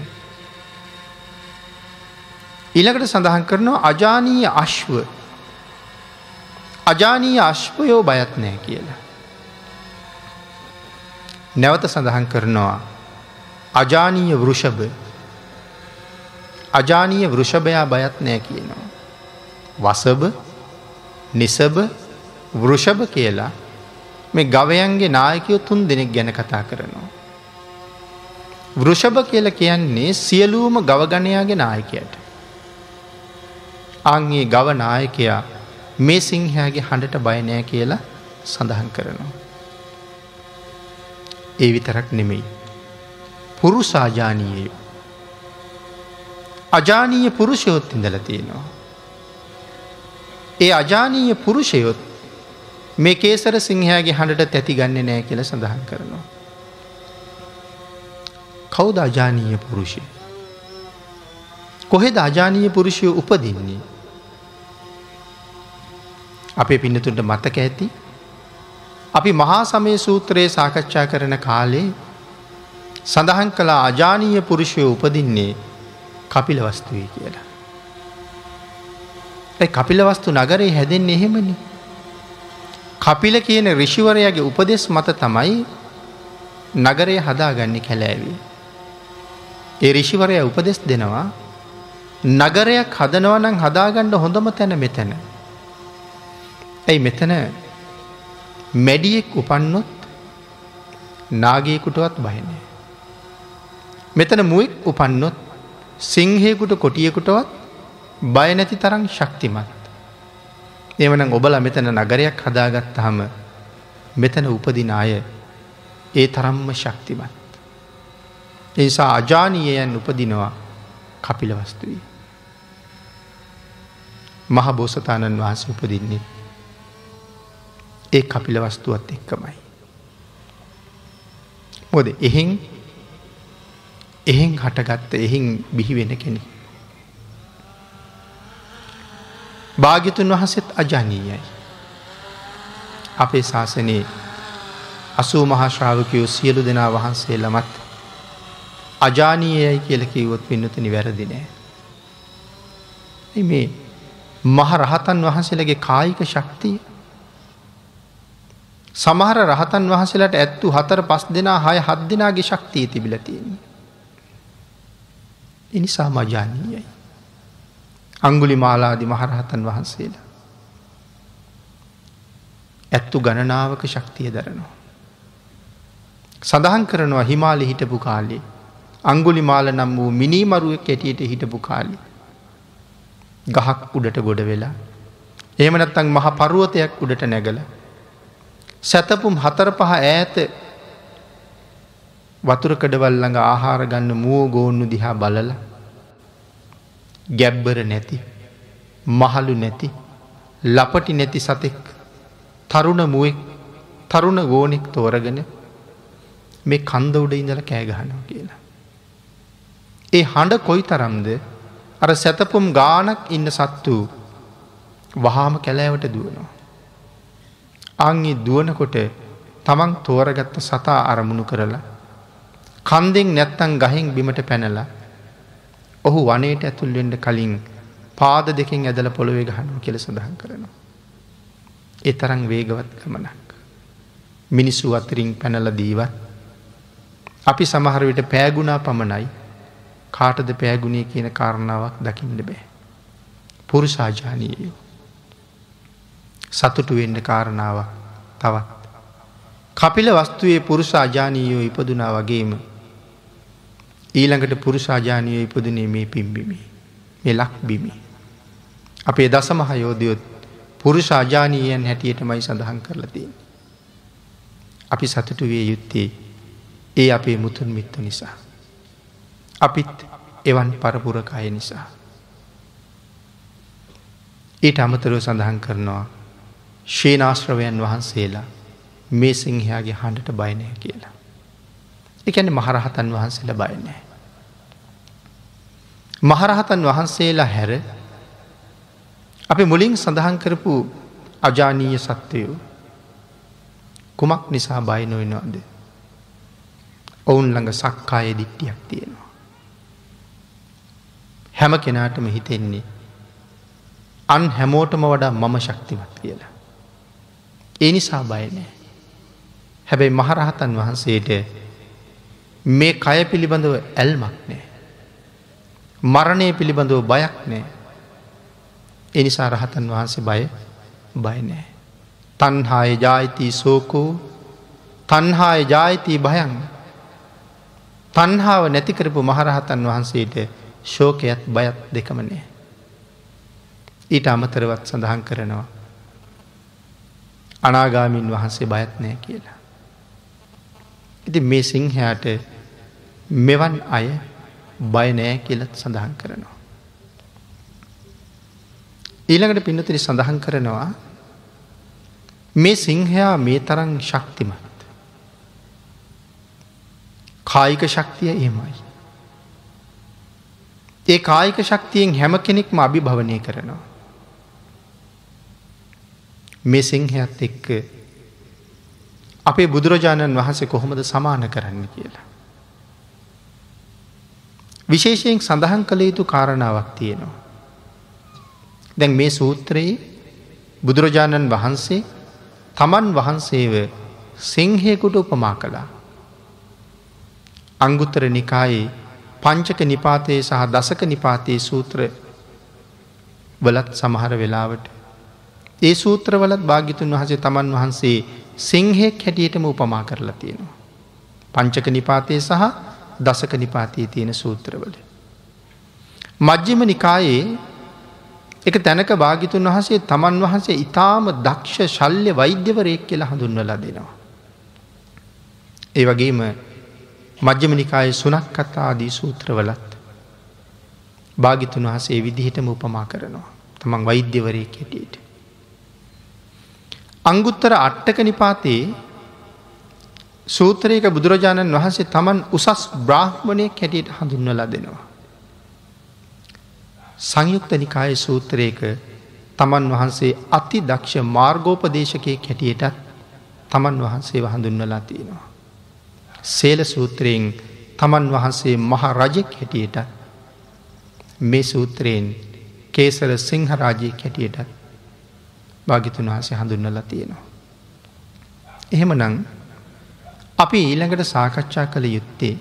ඉළකට සඳහන් කරනවා අජානීය අශ්ව අජානීය අශ්වයෝ බයත් නෑ කියලා. නැවත සඳහන් කරනවා අජානීය වෘෂභ අජානීය වෘෂභයා බයත් නෑ කියනවා. වසභ නිසභ වෘෂභ කියලා මේ ගවයන්ගේ නායකයෝ තුන් දෙනෙක් ගැන කතා කරනවා. වෘෂභ කියල කියන්නේ සියලූම ගවගණයාගේ නායකයට. අංගේ ගව නායකයා මේ සිංහයාගේ හඬට බයනෑ කියලා සඳහන් කරනවා. ඒ විතරක් නෙමෙයි. පුරුසාජානීයයෝ. අජානීය පුරුෂයොත් ඉඳල තියෙනවා. ඒ අජානීය පුරුෂයොත් මේ කේසර සිංහයාගේ හඬට තැති ගන්න නෑ කියල සඳහන් කරනවා. කෞද අජානීය පුරුෂය. කොහෙද අජානීය පුරුෂය උපදින්නේ. අපේ පින්නතුන්ට මතක ඇති. අපි මහා සමය සූත්‍රයේ සාකච්ඡා කරන කාලේ සඳහන් කළ අජානීය පුරුෂය උපදින්නේ කපිල වස්තුවේ කියලා. කපිලවස්තු නගරේ හැදෙන් එහෙමනි. කපිල කියන රිෂිවරයාගේ උපදෙස් මත තමයි නගරය හදාගන්න කැලෑවී. ඒ රිෂිවරය උපදෙස් දෙනවා නගරයක් හදනවනං හදාගණ්ඩ හොඳම තැන මෙතැන. ඇයි මෙතන මැඩියෙක් උපන්නොත් නාගේකුටවත් බයනය. මෙතන මුවෙක් උපන්නොත් සිංහයකුට කොටියකුටවත් බයනැති තරම් ශක්තිමත්. එවන ඔබල මෙතන නගරයක් හදාගත්ත හම මෙතන උපදින අය ඒ තරම්ම ශක්තිමත්. ඒසා අජානීයයන් උපදිනවා කපිලවස්තුවී. මහ බෝසතාණන් වහන්ස උපදින්නේ ඒ කපිලවස්තුවත් එක්කමයි. මොද එහෙන් එහෙන් හටගත්ත එහින් බිහිවෙන කෙනෙ. භාගිතුන් වහසෙත් අජනීයයි. අපේ ශාසනයේ අසූ මහාශ්‍රාවකයෝ සියලු දෙනා වහන්සේ ළමත් අජානීයයි කියල කිවොත් පින්නතනි වැරදිනෑ. මේ මහ රහතන් වහන්සේලගේ කායික ශක්තිය සමහර රහතන් වහසලට ඇත්තු හතර පස් දෙනා හය හත් දෙනාගේ ශක්තිය තිබිලතියන්නේ. එනිසා මජානීයයි. අංගුලි මාලාදි මහරහතන් වහන්සේලා. ඇත්තු ගණනාවක ශක්තිය දරනවා. සඳහන් කරනවා හිමාලි හිටපු කාලේ අංගුලි මාල නම් වූ මිනිමරුව කැටියට හිටපු කාලි. ගහක් උඩට ගොඩ වෙලා. ඒමනත්තං මහ පරුවතයක් උඩට නැගල. සැතපුම් හතර පහ ඈත වතුර කඩවල්ලඟ ආහාර ගන්න මුව ගෝන්නු දිහා බලලා ගැබ්බර නැති මහලු නැති ලපටි නැති සතෙක් තරුණ මුවෙක් තරුණ ගෝනෙක් තෝරගෙන මේ කන්ද උඩ ඉඳල කෑගහනවා කියලා. ඒ හඬ කොයි තරම්ද අර සැතපුම් ගානක් ඉන්න සත්තු වහාම කැලෑවට දුවනවා. අංගේ දුවනකොට තමන් තෝරගත්ත සතා අරමුණු කරලා කන්දෙන් නැත්තං ගහෙන් බිමට පැනලා ඔහු වනයට ඇතුල්වෙන්ඩ කලින් පාද දෙකින් ඇදල පොළොවේ ගහනුව කෙල සඳහන් කරනවා. ඒ තරං වේගවත් ගමනක්. මිනිස්සු අතරින් පැනල දීවත් අපි සමහර විට පෑගුණා පමණයි කාටද පෑගුණේ කියන කාරණාවක් දකිින්ට බෑ. පුරුෂාජානීයෝ. සතුටු වෙන්න කාරණාවක් තවත්. කපිල වස්තුවේ පුරුෂ අජානීයෝ ඉපදුනා වගේම ඊළඟට පුරුෂාජානීය ඉපදනේ මේ පිම්බිමි. මෙලක් බිමි. අපේ දසමහයෝදයොත් පුරුෂ අජානීයන් හැටියටමයි සඳහන් කරලතින්. අපි සතුටු විය යුත්තේ ඒ අපේ මුතුන් මිත්ත නිසා. අපිත් එවන් පරපුරකය නිසා. ඊට අමතරව සඳහන් කරනවා ශේනාශ්‍රවයන් වහන්සේලා මේ සිංහයාගේ හඬට බයනය කියලා. එකැන මහරහතන් වහන්සේලා බයනෑ. මහරහතන් වහන්සේලා හැර අපි මුලින් සඳහන් කරපු අජානීය සත්වයෝ කුමක් නිසා බයිනොවෙනවාද. ඔවුන් ළඟ සක්කාය දිට්ටියක් තියෙනවා. හැම කෙනාටම හිතෙන්නේ අන් හැමෝටම වඩා මම ශක්තිමත් කියලා. ඒ නිසා බයනෑ. හැබැයි මහරහතන් වහන්සේට මේ කය පිළිබඳව ඇල්මක් නෑ. මරණය පිළිබඳව බයක් නෑ. එනිසා රහතන් වහන්සේ බය බයනෑ. තන්හාය ජායිතී සෝකෝ තන්හාය ජායිතී භයන් තන්හාාව නැතිකරපු මහරහතන් වහන්සේට ශෝකයත් බයත් දෙකමනෑ. ඊට අමතරවත් සඳහන් කරනවා. අනාගාමින් වහන්සේ බයත් නෑ කියලා. ඉති මේ සිංහයාට මෙවන් අය බය නෑ කියලත් සඳහන් කරනවා. ඊළඟට පින්නතිරි සඳහන් කරනවා මේ සිංහයා මේ තරන් ශක්තිමත්. කායික ශක්තිය එහෙමයි. ඒ කායික ශක්තියෙන් හැම කෙනෙක්ම අභිභවනය කරනවා. මේ සිංහයත් එක්ක අපේ බුදුරජාණන් වහන්සේ කොහොමද සමාන කරන්න කියලා. විශේෂයෙන් සඳහන් කළ යුතු කාරණාවක් තියෙනවා. දැන් මේ සූත්‍රයේ බුදුරජාණන් වහන්සේ තමන් වහන්සේව සිංහයකුට උපමා කළා. අංගුත්තර නිකායේ පංචක නිපාතයේ සහ දසක නිපාතයේ සූත්‍ර වලත් සමහර වෙලාවට. ඒ සූත්‍රවලත් භාගිතුන් වහසේ තමන් වහන්සේ සිංහෙක් හැටියටම උපමා කරලා තියෙනවා. පංචක නිපාතය සහ දසක නිපාතයේ තියෙන සූත්‍රවල. මජ්්‍යම නිකායේ එක තැනක භාගිතුන් වහසේ තමන් වහන්සේ ඉතාම දක්ෂ ශල්්‍ය වෛද්‍යවරයෙක් කියලා හඳුන්වලා දෙනවා. ඒ වගේම මජ්්‍යමනිකායේ සුනක් කතා ආදී සූත්‍රවලත් භාගිතුන් වහසේ විදිහටම උපමා කරනවා. තමන් වෛද්‍යවරය කෙටියට. අංගුත්තර අට්ටක නිපාතයේ සූත්‍රයක බුදුරජාණන් වහන්සේ තමන් උසස් බ්‍රාහ්මණය කැටියට හඳුන්වලා දෙනවා. සංයුක්ත නිකාය සූත්‍රයක තමන් වහන්සේ අති දක්ෂ මාර්ගෝපදේශකය කැටියටත් තමන් වහන්සේ හඳුන්වලා තියෙනවා. සේල සූත්‍රයෙන් තමන් වහන්සේ මහ රජෙක් හැටියට මේ සූත්‍රයෙන් කේසර සිංහරාජය කැටියට භාගිතුන් වහසේ හඳුන්නලා තියෙනවා. එහෙම නං අපි ඊළඟට සාකච්ඡා කළ යුත්තේ.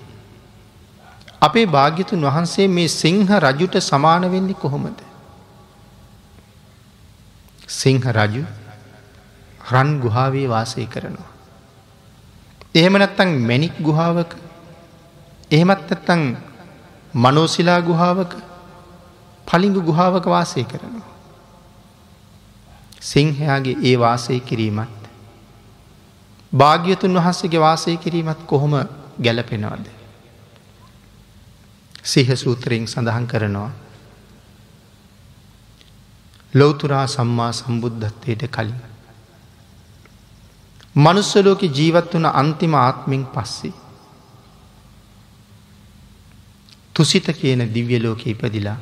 අපේ භාග්‍යතුන් වහන්සේ මේ සිංහ රජුට සමාන වෙන්නේ කොහොමද. සිංහ රජු රන් ගුහාවේ වාසය කරනවා. එහෙම නැත්තං මැනික් ගුහාවක එහෙමත් ඇත්තං මනෝසිලා ගුහාවක පලිඟු ගුහාවක වාසය කරනවා. සිංහයාගේ ඒ වාසය කිරීමත්. භාග්‍යතුන් වහන්සේගේ වාසය කිරීමත් කොහොම ගැලපෙනවද. සිහ සූත්‍රයෙන් සඳහන් කරනවා. ලොවතුරා සම්මා සම්බුද්ධත්වයට කලින්. මනුස්සලෝක ජීවත් වන අන්තිම ආත්මෙන් පස්සේ. තුසිත කියන දිව්‍ය ලෝක ඉපදිලා.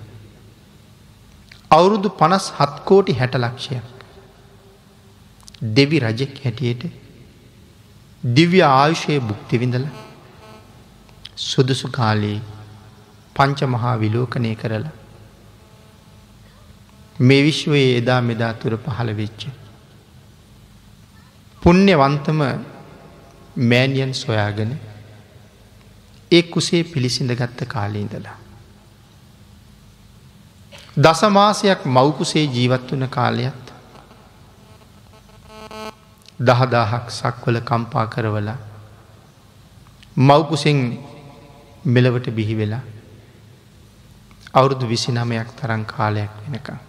අවුරුදු පනස් හත්කෝටි හැට ලක්ෂයක්. දෙවි රජෙක් හැටියට දිව්‍ය ආයුෂය බුක්තිවිඳල සුදුසු කාලයේ පංච මහා විලෝකනය කරලා. මේ විශ්වයේ එදා මෙදා තුර පහළ වෙච්චේ. පුුණ්‍යවන්තම මෑනියන් සොයාගෙන ඒ කුසේ පිළිසිඳ ගත්ත කාලීඉඳලා. දසමාසයක් මවකුසේ ජීවත් වන කාලයත් දහදාහක් සක්වල කම්පා කරවලා මවකුසෙන් මෙලවට බිහි වෙලා අවුරුදු විසි නමයක් තරන් කාලයක් වෙනකම්.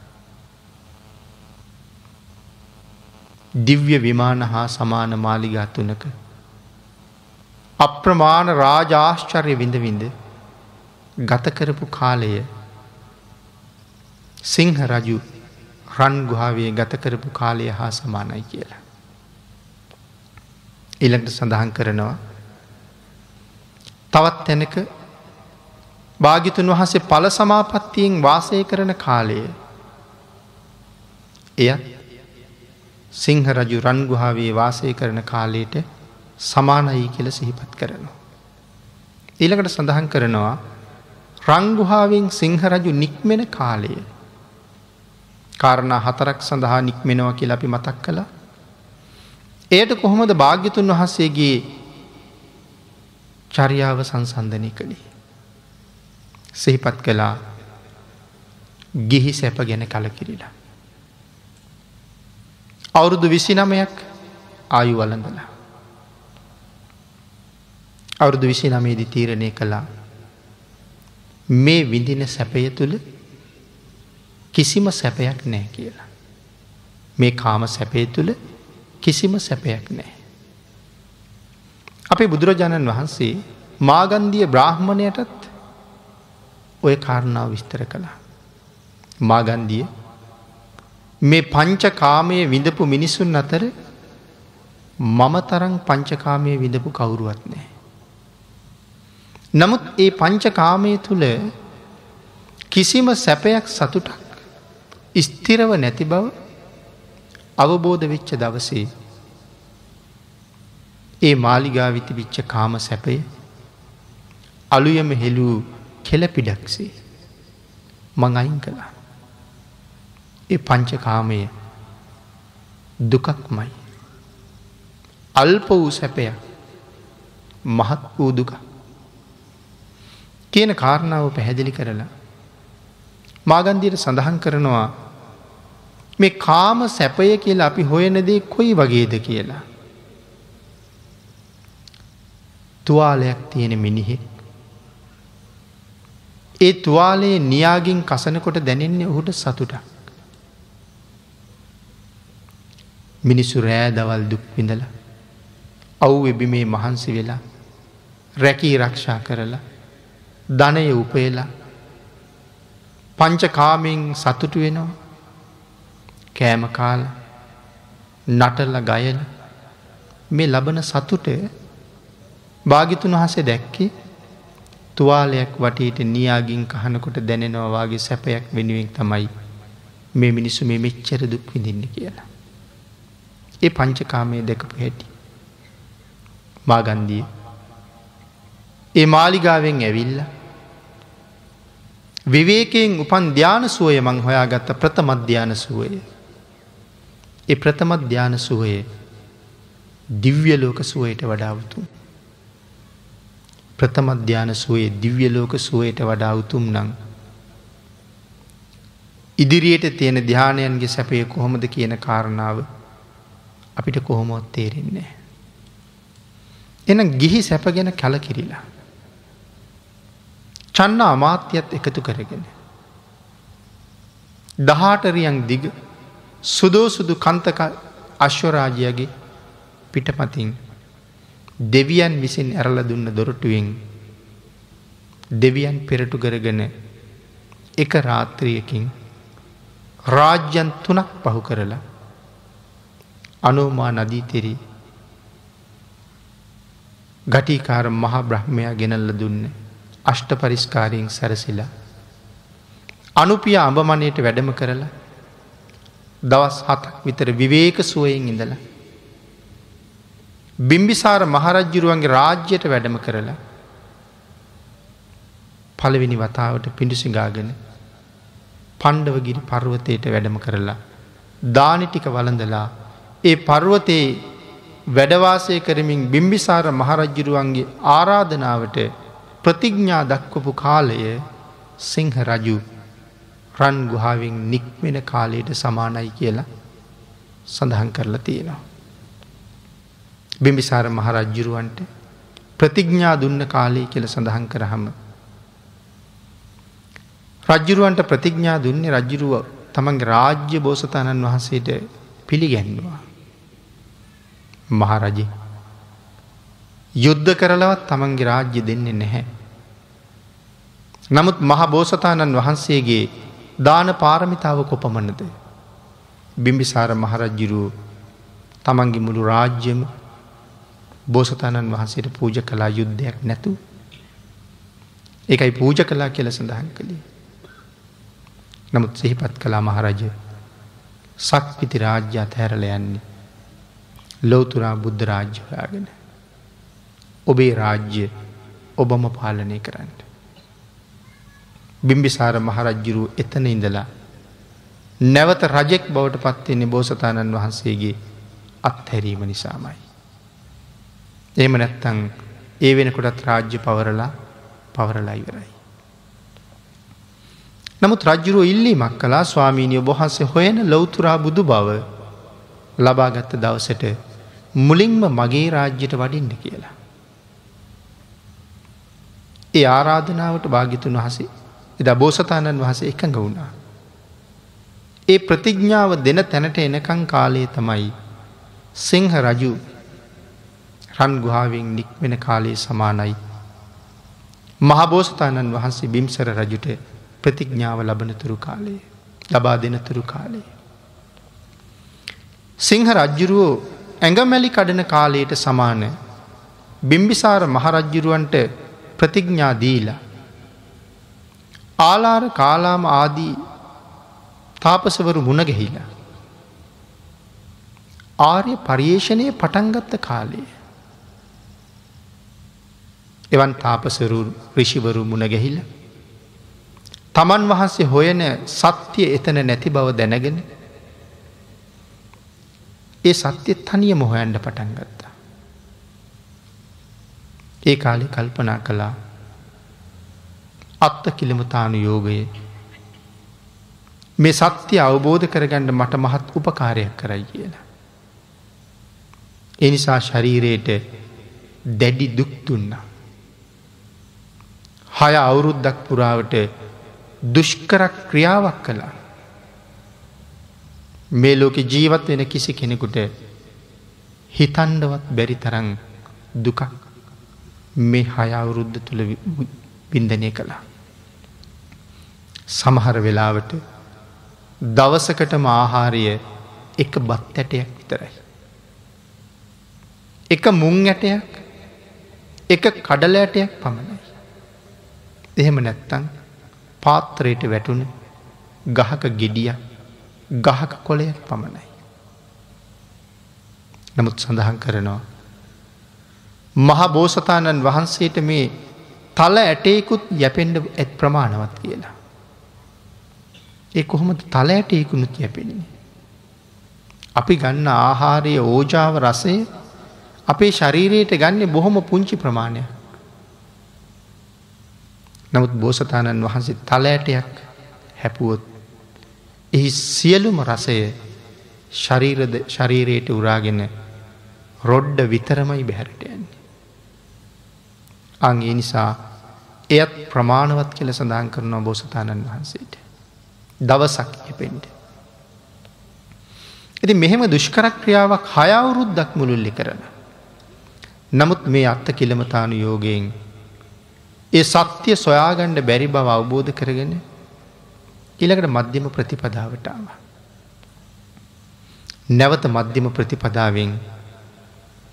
දිව්‍ය විමාන හා සමාන මාලිගා තුනක. අප්‍රමාණ රාජාශ්චර්ය විඳවිඳ ගතකරපු කාලය සිංහ රජු රන්ගුහාවේ ගතකරපු කාලය හා සමානයි කියලා. ඉළඟට සඳහන් කරනවා තවත් තැනක භාගිතුන් වහසේ පල සමාපත්තියෙන් වාසය කරන කාලය එයත් සිංහ රජු රන්ගුහාවේ වාසය කරන කාලයට සමානයි කියල සිහිපත් කරනවා. ඊළකට සඳහන් කරනවා රංගුහාාවෙන් සිංහ රජු නික්මෙන කාලය කාරණා හතරක් සඳහා නික්මෙනවා කියලා අපි මතක් කළා. එයට කොහොමද භාග්‍යතුන් වහන්සේගේ චරියාව සංසන්ධනය කළේ. සිහිපත් කළා ගිහි සැප ගැන කලකිරිලා. අවුරුදු විසි නමයක් ආයු වලඳලා. අවුරුදු විසි නමේදි තීරණය කළා මේ විඳින සැපය තුළ කිසිම සැපයක් නෑ කියලා. මේ කාම සැපය තුළ කිසිම සැපයක් නෑ. අපේ බුදුරජාණන් වහන්සේ මාගන්දිය බ්‍රාහ්මණයටත් ඔය කාරණාව විස්තර කළා. මාගන්දිය මේ පංචකාමය විඳපු මිනිසුන් අතර මම තරං පංචකාමය විඳපු කවුරුවත් නෑ. නමුත් ඒ පංචකාමය තුළ කිසිම සැපයක් සතුටක් ස්තිරව නැති බව අවබෝධ වෙච්ච දවසේ ඒ මාලිගා විතිබිච්ච කාම සැපය අලුයම හෙලූ කෙලපිඩක්සේ මං අයින් කළා. ඒ පංචකාමය දුකක්මයි. අල්ප වූ සැපයක් මහත් වූ දුක. කියන කාරණාව පැහැදිලි කරලා. මාගන්දීට සඳහන් කරනවා මේ කාම සැපය කියලා අපි හොයනදේ කොයි වගේද කියලා. තුවාලයක් තියෙන මිනිහෙක්. ඒ තුවාලයේ නියාගින් කසනකොට දැනෙන්නේ ඔහුට සතුටක්. මිනිස්සු රෑ දවල් දුක් විඳල අව් එබි මේ මහන්සි වෙලා රැකී රක්ෂා කරලා ධනය උපයලා පංචකාමෙන් සතුටු වෙනවා කෑම කාල නටල්ල ගයල මේ ලබන සතුට භාගිතුන් වහසේ දැක්කේ තුවාලයක් වටට නියාගින් කහනකොට දැනෙනවාගේ සැපයක් වෙනුවෙන් තමයි මේ මිනිස්සු මේ මෙච්චර දුක් විඳින්න කියලා. ඒ පංචකාමය දැකපු හැටි. මාගන්දිය. ඒ මාලිගාවෙන් ඇවිල්ල. විවේකයෙන් උපන් ධ්‍යාන සුවය මං හොයාගත්ත ප්‍රථමධ්‍යාන සුවය. ඒ ප්‍රථමධ්‍යාන සුවය දිව්‍ය ලෝක සුවයට වඩාවතු. ප්‍රථමධ්‍යාන සුවේ දිව්‍ය ලෝක සුවයට වඩා උතුම් නං. ඉදිරියට තියෙන ධ්‍යානයන්ගේ සැපය කොහොමද කියන කාරණාව අපිට කොහොමොත් තේරෙන්නේ. එන ගිහි සැප ගැන කැලකිරිලා. චන්න අමාත්‍යත් එකතු කරගෙන. දහාටරියන් දිග සුදෝ සුදු කන්තක අශ්වරාජයගේ පිටපතින් දෙවියන් විසින් ඇරල දුන්න දොරටුවෙන් දෙවියන් පෙරටු කරගෙන එක රාත්‍රියකින් රාජ්‍යන් තුනක් පහු කරලා අනෝමා නදීතෙරි ගටිකාර මහා බ්‍රහ්මයා ගෙනල්ල දුන්න අෂ්ට පරිස්කාරයෙන් සැරසිලා. අනුපිය අඹමනයට වැඩම කරලා දවස් හතක් විතර විවේක සුවයෙන් ඉඳලා. බිම්බිසාර මහරජ්ජුරුවන්ගේ රාජ්‍යයට වැඩම කරලා පළවෙනි වතාවට පිඩිසිගාගෙන පණ්ඩවගිරි පර්වතයට වැඩම කරලා දානිටික වලඳලා ඒ පර්වතයේ වැඩවාසය කරමින් බිම්බිසාර මහරජ්ජුරුවන්ගේ ආරාධනාවට ප්‍රතිඥ්ඥා දක්වපු කාලය සිංහ රජු රන් ගුහාාවෙන් නික්මෙන කාලයට සමානයි කියලා සඳහන් කරලා තියෙනවා. බිම්බිසාර මහරජ්ජුරුවන්ට ප්‍රතිඥ්ඥා දුන්න කාලය කියල සඳහන් කරහම. රජ්ජුරුවන්ට ප්‍රතිඥ්ඥා දුන්නේ රජ්ජුරුව තමන්ගේ රාජ්‍ය බෝසතාණන් වහන්සේට පිළිගැන්නවා. මහරජි. යුද්ධ කරලවත් තමන්ගේ රාජ්‍ය දෙන්නේ නැහැ. නමුත් මහ බෝසතාණන් වහන්සේගේ දාන පාරමිතාව කොපමණද. බිම්බිසාර මහරජ්ජිරුව තමන්ගේ මුළු රාජ්‍යම බෝසතාණන් වහන්සේට පූජ කලා යුද්ධයක් නැතු. ඒකයි පූජ කලා කියල සඳහන් කළේ. නමුත් සිහිපත් කලා මහරජ සක්විති රාජ්‍ය අතහැරල යන්නේ ලෝතුරා බුද්ධ රාජ්‍ය හොයාගෙන. ඔබේ රාජ්‍ය ඔබම පාලනය කරන්න. බිම්බිසාර මහරජ්ජුරු එතන ඉඳලා නැවත රජෙක් බවට පත්වෙන්නේ බෝසතාණන් වහන්සේගේ අත්හැරීම නිසාමයි. ඒම නැත්තං ඒ වෙනකොටත් රාජ්‍ය පවරලා පවරලා ඉවරයි. නමුත් රජ්ජුරුව ඉල්ලීමක් කලා ස්වාමීනිය බොහන්සේ හොයන ලොවතුරා බුදු බව ලබාගත්ත දවසට මුලින්ම මගේ රාජ්‍යයට වඩින්න කියලා. ඒ ආරාධනාවට භාගිතුන් වහසේ එද බෝසතාණන් වහස එකඟ වුණා. ඒ ප්‍රතිඥ්ඥාව දෙන තැනට එනකං කාලයේ තමයි සිංහ රජු රන් ගුහාාවෙන් නික්වෙන කාලයේ සමානයි. මහබෝසතාණන් වහන්සේ බිම්සර රජුට ප්‍රතිඥ්ඥාව ලබනතුරු කාලයේ ලබා දෙනතුරු කාලයේ. සිංහ රජ්ජුරුවෝ ඇඟමැලි කඩන කාලයට සමාන බිම්බිසාර මහරජ්ජුරුවන්ට ප්‍රතිඥ්ඥා දීලා. ආලාර කාලාම ආදී තාපසවරු මුණගැහිලා. ආර්ය පර්යේෂණය පටන්ගත්ත කාලයේ. එවන් තාපසරු රිෂිවරු මුණගැහිල. තමන් වහන්සේ හොයන සත්‍යය එතන නැති බව දැනගෙන ඒ සත්‍යය තනිය මොහොයන්ට පටන් ගත්තා. ඒ කාලෙ කල්පනා කළා අත්ත කිලිමතානු යෝගයේ මේ සත්‍යය අවබෝධ කරගන්න මට මහත් උපකාරයක් කරයි කියලා. එනිසා ශරීරයට දැඩි දුක්තුන්නා. හය අවුරුද්දක් පුරාවට දුෂ්කරක් ක්‍රියාවක් කළා. මේ ලෝක ජීවත් වෙන කිසි කෙනෙකුට හිතන්ඩවත් බැරි තරං දුකක් මේ හයවුරුද්ධ තුළ බින්දනය කළා. සමහර වෙලාවට දවසකටම ආහාරය එක බත් ඇටයක් විතරයි. එක මුං ඇටයක් එක කඩල ඇටයක් පමණයි. එහෙම නැත්තං පාත්‍රයට වැටුණ ගහක ගෙඩිය ගහක කොලයක් පමණයි. නමුත් සඳහන් කරනවා. මහා බෝසතාණන් වහන්සේට මේ තල ඇටේකුත් යැපෙන්ඩ ඇත් ප්‍රමාණවත් කියලා. ඒ කොහොමද තල ඇටේකුණුත් යැපෙන්නේ. අපි ගන්න ආහාරය ඕජාව රසය අපේ ශරීරයට ගන්න බොහොම පුංචි ප්‍රමාණයක්. නමුත් බෝසතාණන් වහන්සේ තලෑටයක් හැපුවොත් එහි සියලුම රසය ශරීරද ශරීරයට උරාගෙන රොඩ්ඩ විතරමයි බැහැරට යන්නේ. අංගේ නිසා එයත් ප්‍රමාණවත් කියල සඳහන් කරනවා බෝසතාණන් වහන්සේට. දවසක් එපෙන්ට. ඇති මෙහෙම දුෂ්කරක්‍රියාවක් හයවුරුද්දක් මුළුල්ලි කරන. නමුත් මේ අත්ත කිලමතානු යෝගයෙන් ඒ සත්‍යය සොයාගණ්ඩ බැරි බව අවබෝධ කරගෙන ඉළකට මධ්‍යම ප්‍රතිපදාවටාව. නැවත මධ්‍යම ප්‍රතිපදාවෙන්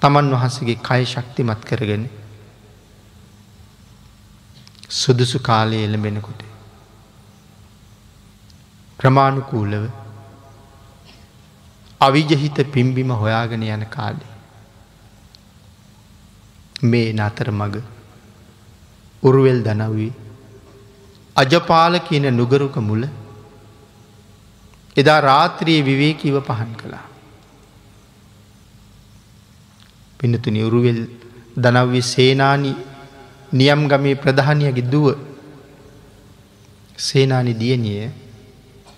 තමන් වහන්සගේ කය ශක්තිමත් කරගෙන සුදුසු කාලය එළඹෙනකොට. ප්‍රමාණුකූලව අවිජහිත පිම්බිම හොයාගෙන යන කාලේ. මේ නතර මග උරුවෙල් දනවී අජපාල කියන නුගරුක මුල එදා රාත්‍රයේ විවේකීව පහන් කළා. පිනතුනි උරුවෙල් දනව්වි සේනානි නියම් ගමේ ප්‍රධානයගේ දුව සේනානි දියනිය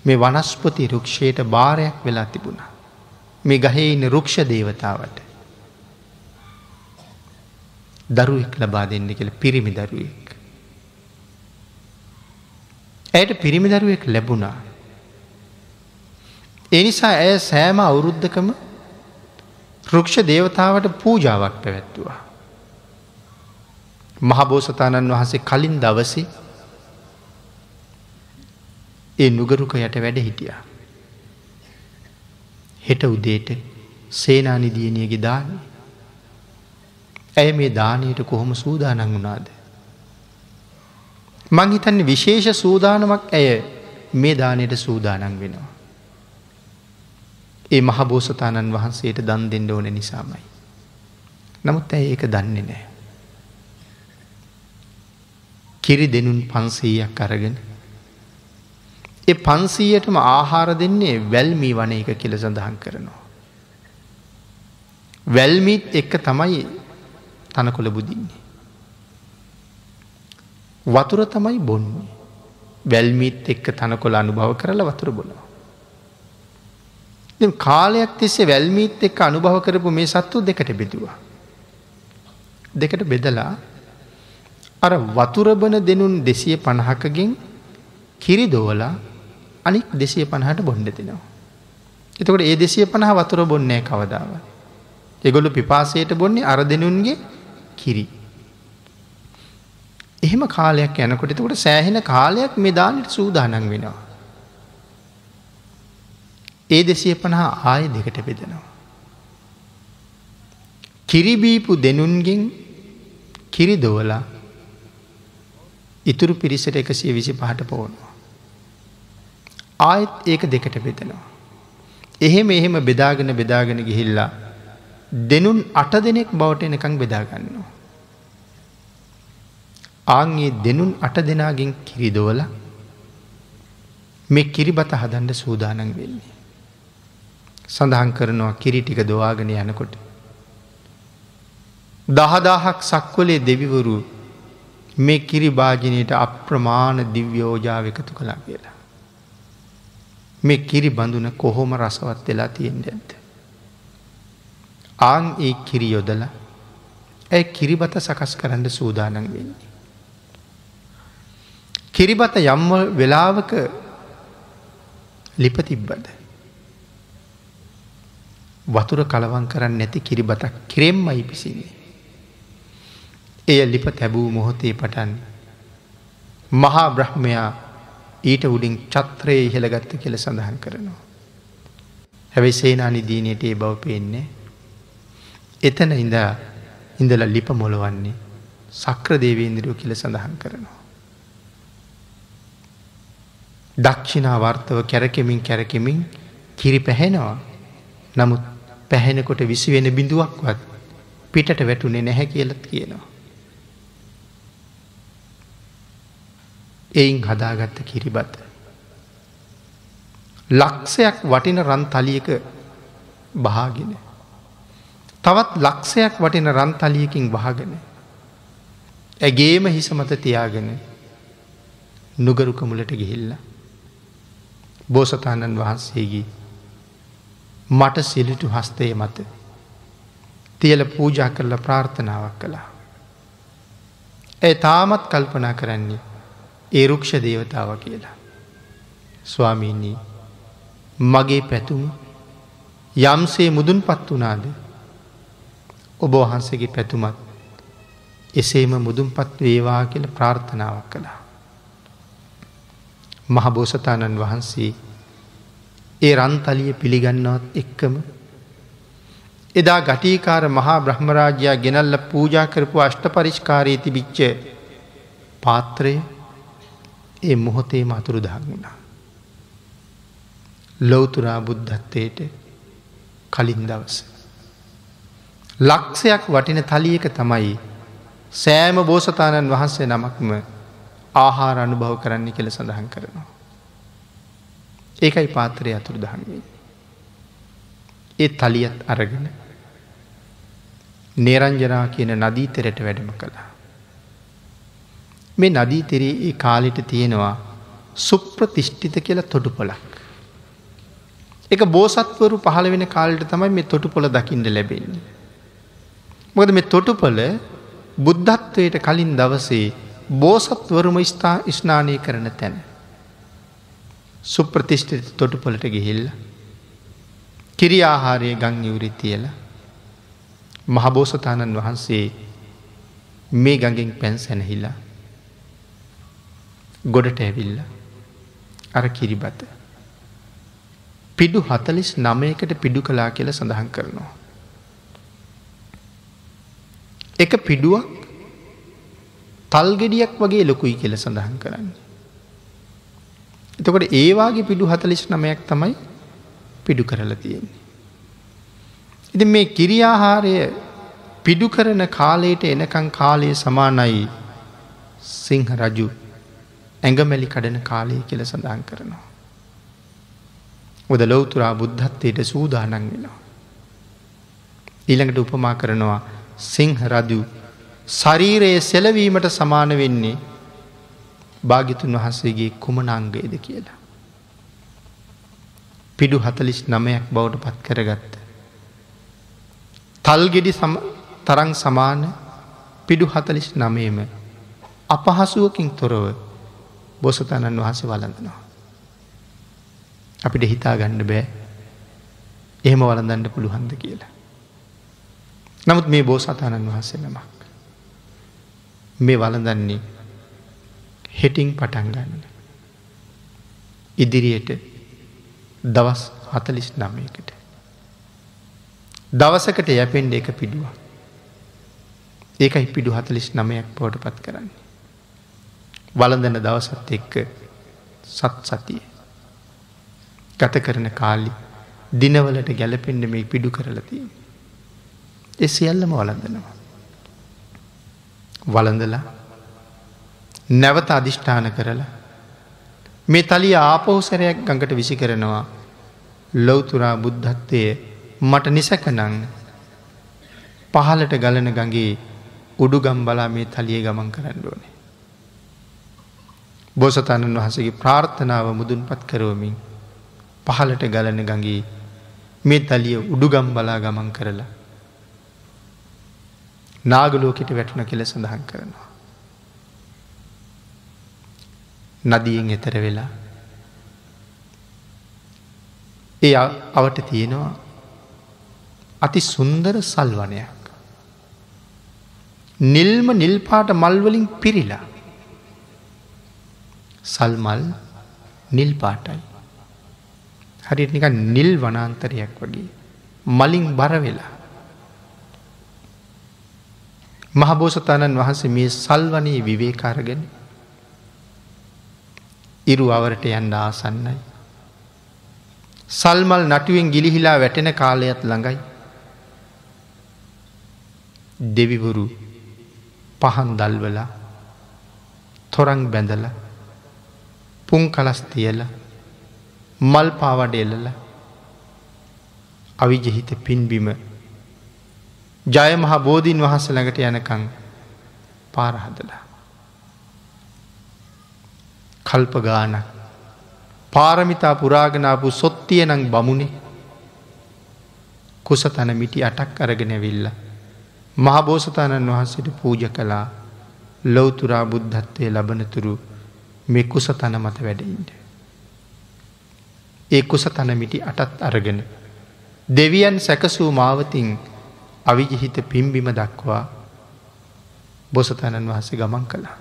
මේ වනස්පති රුක්ෂයට භාරයක් වෙලා තිබුණා. මේ ගහේ ඉන්න රුක්ෂ දේවතාවට. දරුවෙක් ලබා දෙන්න කියල පිරිමි දරුවෙක්. ඇයට පිරිමි දරුවෙක් ලැබුණා. එනිසා ඇය සෑම අවුරුද්ධකම රුක්ෂ දේවතාවට පූජාවක් පැවැත්තුවා. මහබෝසතාණන් වහන්සේ කලින් දවසි ඒ නුගරුක යට වැඩ හිටිය. හෙට උදේට සේනානිදියනියගේ දානී ඇය මේ දානයට කොහොම සූදානන් වුණාද. මංහිතන්නේ විශේෂ සූදානමක් ඇය මේ දානයට සූදානන් වෙනවා. ඒ මහබෝසතාණන් වහන්සේට දන් දෙන්න ඕන නිසාමයි. නමුත් ඇය ඒක දන්නේ නෑ. කිරි දෙනුන් පන්සීයක් අරගෙන. ඒ පන්සීයටම ආහාර දෙන්නේ වැල්මී වන එක කියල සඳහන් කරනවා. වැල්මීත් එක්ක තමයි තනකොළ බුදින්නේ. වතුර තමයි බොන්නේ. වැල්මීත් එක්ක තනකොළ අනුභව කරලා වතුර බොනවා. කාලයක් තිස්සේ වැල්මීත් එක්ක අනුභව කරපු මේ සත්තු දෙකට බෙදවා. දෙකට බෙදලා අර වතුරබන දෙනුන් දෙසිය පණහකගෙන් කිරි දෝලා අනික් දෙසිය පණහට බොන්්ඩ දෙනවා. එතකොට ඒ දෙසිය පණහ වතුර බොන්නේ කවදාව. එගොලු පිපාසයට බොන්නේ අර දෙනුන්ගේ කිරි. එහෙම කාලයක් යනකොට එතකොට සෑහෙන කාලයක් මේ දානට සූදානන් වෙනවා. ඒ දෙසිය පණහා ආය දෙකට බෙදෙනවා. කිරිබීපු දෙනුන්ගෙන් කිරි දෝලා ඉතුරු පිරිසට එකසිය විසි පහට පෝනවා. ආයෙත් ඒක දෙකට බෙදෙනවා. එහෙම එහෙම බෙදාගෙන බෙදාගෙන ගිහිල්ලා දෙනුන් අට දෙනෙක් බවට එනකං බෙදාගන්නවා. ආන්ගේ දෙනුන් අට දෙනාගෙන් කිරිදෝල මේ කිරිබත හදන්ඩ සූදානන් වෙන්නේ. සඳහන් කරනවා කිරි ටික දොවාගෙන යනකොට. දහදාහක් සක්වලේ දෙවිවරු මේ කිරි භාජනයට අප්‍රමාණ දිව්‍යෝජාව එකතු කලා කියලා. මේ කිරි බඳුන කොහොම රසවත් වෙලා තියෙන්ට ඇත්ත. ආං ඒ කිරි යොදල ඇයි කිරිබත සකස් කරන්න සූදානන් වෙන්නේ. කිරිබත යම්ම වෙලාවක ලිප තිබ්බද. වතුර කලවන් කරන්න නැති කිරිබතක් කිරෙම්මයි පිසින්නේ. එය ලිප තැබූ මොහොතේ පටන් මහා බ්‍රහ්මයා ඊට උඩින් චත්‍රයේ ඉහළගත්ත කෙළ සඳහන් කරනවා. හැබැයි සේනානි දීනයට ඒ බව පේන්නේ. එතන ඉඳ ඉඳල ලිප මොලවන්නේ සක්‍ර දේවේන්දිරෝ කියල සඳහන් කරනවා. දක්ෂිනාවර්තව කැරකෙමින් කැරකෙමින් කිරි පැහෙනවා නමුත් පැහෙනකොට විසි වෙන බිඳුවක්වත් පිටට වැටුනේ නැහැ කියලත් කියනවා. එයින් හදාගත්ත කිරිබත. ලක්ෂයක් වටින රන් තලියක බාගෙන. තවත් ලක්ෂයක් වටින රන් තලියකින් වහගෙන. ඇගේම හිස මත තියාගෙන නුගරුකමුලට ගිහිල්ල. බෝසතාණන් වහන්සේගේ මට සිලිටු හස්තය මත තියල පූජා කරල ප්‍රාර්ථනාවක් කළා. ඇය තාමත් කල්පනා කරන්නේ ඒ රුක්ෂ දේවතාව කියලා. ස්වාමීණී මගේ පැතුම යම්සේ මුදුන් පත් වනාද ඔබ වහන්සේගේ පැතුමත් එසේම මුදුන් පත් වේවා කියල ප්‍රාර්ථනාවක් කළා. මහබෝසතාණන් වහන්සේ ඒ රන්තලිය පිළිගන්නවත් එක්කම එදා ගටීකාර මහා බ්‍රහ්මරාජයා ගෙනල්ල පූජා කරපු අෂ්ට පරිෂ්කාරයේ තිබිච්ච පාත්‍රය ඒ මොහොතේ මතුරු දහගුණා. ලොවතුරා බුද්ධත්වයට කලින් දවස. ලක්ෂයක් වටින තලියක තමයි සෑම බෝසතාණන් වහන්සේ නමක්ම ආහාර අනුභව කරන්නේ කෙළ සඳහන් කරනවා. ඒකයි පාතරය අතුරු දහන්වේ. ඒ තලියත් අරගෙන නේරංජනා කියන නදී තෙරට වැඩම කළා. මේ නදී තෙරේ ඒ කාලිට තියෙනවා සුප්‍රතිෂ්ඨිත කියලා තොටු පොලක්. එක බෝසත්වරු පහළ වෙන කාලට තමයි මේ තොටු පොළ දකිින්ට ලැබෙන්නේ. මොකද මේ තොටුපොල බුද්ධත්වයට කලින් දවසේ බෝසත්වරුම ස්ථා ස්නානය කරන තැන. සුප්‍රතිෂ්ඨිත තොටුපොලට ගිහිල්ල. කිරියාහාරය ගං යවුරි තියල මහබෝසතාණන් වහන්සේ මේ ගඟෙන් පැන් සැනහිල්ලා ගොඩට ඇවිල්ල අර කිරිබත. පිඩු හතලිස් නමයකට පිඩු කලා කියල සඳහන් කරනවා. එක පිඩුවක් තල්ගෙඩියක් වගේ ලොකුයි කියල සඳහන් කරන්න. එතකොට ඒවාගේ පිඩු හතලිස් නමයක් තමයි පිඩු කරලා තියෙන්නේ. ඉති මේ කිරියාහාරය පිඩු කරන කාලයට එනකං කාලය සමානයි සිංහ රජු ඇඟමැලි කඩන කාලය කියල සඳහන් කරනවා. ඔද ලොවතුරා බුද්ධත්වයට සූදානන් වෙනවා. ඊළඟට උපමා කරනවා සිංහ රදු ශරීරයේ සෙලවීමට සමාන වෙන්නේ භාගිතුන් වහන්සේගේ කුමනංගයද කියලා. පිඩු හතලිස් නමයක් බවට පත් කරගත්ත. තල්ගෙඩි තරං සමාන පිඩු හතලිස් නමේම අපහසුවකින් තොරව බොසතණන් වහන්සේ වලඳනවා. අපිට හිතා ගණ්ඩ බෑ එහෙම වලඳන්න පුළුහන්ද කියලා. නමුත් මේ බෝසතාණන් වහන්සේ නමක්. මේ වලඳන්නේ හෙටිං පටන් ගන්න. ඉදිරියට දවස් හතලිස් නමයකට. දවසකට යැපෙන්ඩ එක පිඩුව. ඒකයි පිඩු හතලිස් නමයක් පෝට පත් කරන්නේ. වලඳන දවසත් එක්ක සත් සතිය. ගත කරන කාලි දිනවලට ගැලපෙන්ඩ මේ පිඩු කරලතිය. එ සියල්ලම වලඳනවා. වලඳලා නැවත අධිෂ්ඨාන කරලා මේ තලිය ආපෝසරයක් ගඟට විසි කරනවා ලොවතුරා බුද්ධත්වය මට නිසැකනං පහලට ගලන ගගේ උඩු ගම් බලා මේ තලිය ගමන් කරන්න ඕනේ. බෝසතාණන් වහසගේ ප්‍රාර්ථනාව මුදුන් පත් කරවමින් පහලට ගලන ගගේ මේ තලිය උඩුගම් බලා ගමන් කරලා නාගලෝකට වැටුණ කෙල සඳහන් කරනවා. නදියෙන් එතර වෙලා ඒ අවට තියෙනවා අති සුන්දර සල්වනයක්. නිල්ම නිල්පාට මල්වලින් පිරිලා සල්මල් නිල් පාටයි. හරිට නික නිල් වනාන්තරයක් වගේ මලින් බර වෙලා. මහබෝසතාණන් වහන්සේ මේ සල්වනයේ විවේකාරගෙන ඉරු අවරට යන්න ආසන්නයි. සල්මල් නටුවෙන් ගිලිහිලා වැටෙන කාලයත් ළඟයි. දෙවිවුරු පහන් දල්වලා තොරං බැඳල පුන් කලස් තියල මල් පාවඩ එල්ලල අවිජහිත පින්බිම ජය මහ බෝධීන් වහස ළඟට යනකං පාරහදලා. කල්ප ගාන පාරමිතා පුරාගනාපු සොත්තිය නං බමුණේ කුස තන මිටි අටක් අරගෙන විල්ල. මහබෝසතාණන් වහන්සට පූජ කලා ලොවතුරා බුද්ධත්වය ලබනතුරු මේ කුස තන මත වැඩඉන්ට. ඒ කුස තනමිටි අටත් අරගෙන. දෙවියන් සැකසූ මාවතින් අවිජහිත පිම්බිම දක්වා බොසතණන් වහස ගමන් කළා.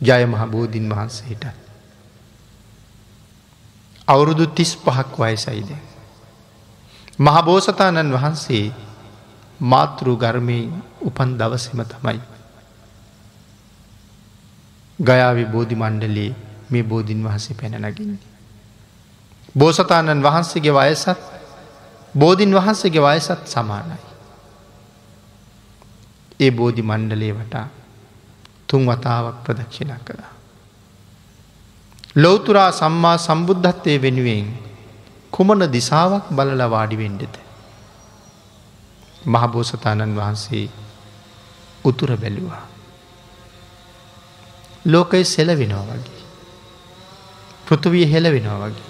ජය මහ බෝධීන් වහන්සේට. අවුරුදු තිස් පහක් වයසයිද. මහබෝසතාණන් වහන්සේ මාතෘ ගර්මයෙන් උපන් දවසම තමයි. ගයාවි බෝධි මණ්ඩලේ මේ බෝධීන් වහසේ පැනනගින්නේ. බෝසතාණන් වහන්සේගේ වයසත් බෝධීන් වහන්සේගේ වයසත් සමානයි. ඒ බෝධි මණ්ඩලේ වටා තුන් වතාවක් ප්‍රදක්ෂිණ කළා. ලෝතුරා සම්මා සම්බුද්ධත්වය වෙනුවෙන් කුමන දිසාවක් බලල වාඩිවෙන්ඩෙත. මහබෝසතාණන් වහන්සේ උතුර බැලුවා. ලෝකය සෙලවෙනවා වගේ. පෘතුවිය හෙලවෙනවා වගේ.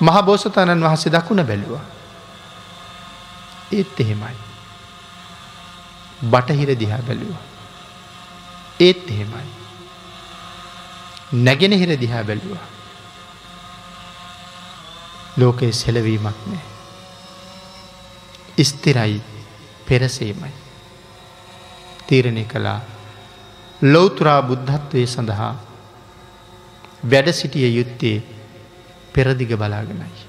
මහබෝසතාණන් වහන්සේ දකුණ බැලුවා. ඒත් එහෙමයි. බටහිර දිහා බැලුවා. ඒත් එහෙමයි. නැගෙනහිර දිහා බැලුවා. ලෝකයේ සෙලවීමක් නෑ. ස්තිරයි පෙරසේමයි. තීරණය කළා ලොවතුරා බුද්ධත්වය සඳහා වැඩ සිටිය යුත්තේ පෙරදිග බලාගෙනයි.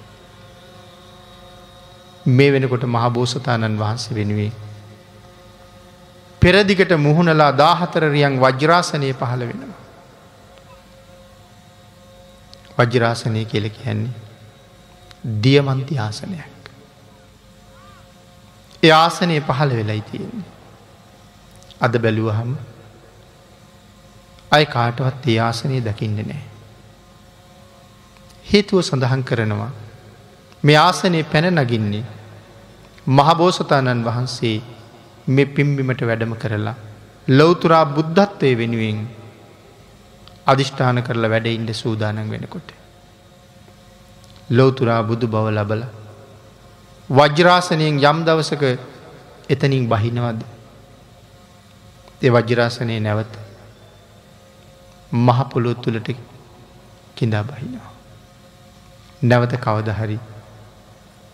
මේ වෙනකොට මහබෝසතාණන් වහන්සේ වෙනුවේ. පෙරදිගට මුහුණලා දාහතරරියන් වජ්‍රාසනය පහළ වෙනවා. වජ්‍රාසනය කියල කියන්නේ දියමන්ති ආසනයක්. ඒ ආසනය පහළ වෙලයි තියෙන්නේ. අද බැලුවහම අය කාටවත් ඒ ආසනය දකින්න නෑ. හේතුව සඳහන් කරනවා. මේ ආසනය පැන නගින්නේ මහබෝසතාණන් වහන්සේ මෙ පිම්බිමට වැඩම කරලා ලොවතුරා බුද්ධත්වය වෙනුවෙන් අධිෂ්ඨාන කරලා වැඩඉන්ඩ සූදානන් වෙනකොට. ලෝතුරා බුදු බව ලබල වජ්‍රාසනයෙන් යම් දවසක එතනින් බහිනවද ඒ වජ්‍රාසනය නැවත මහපොලොත් තුළට කිඳා බහිනවා. නැවත කවදහරි.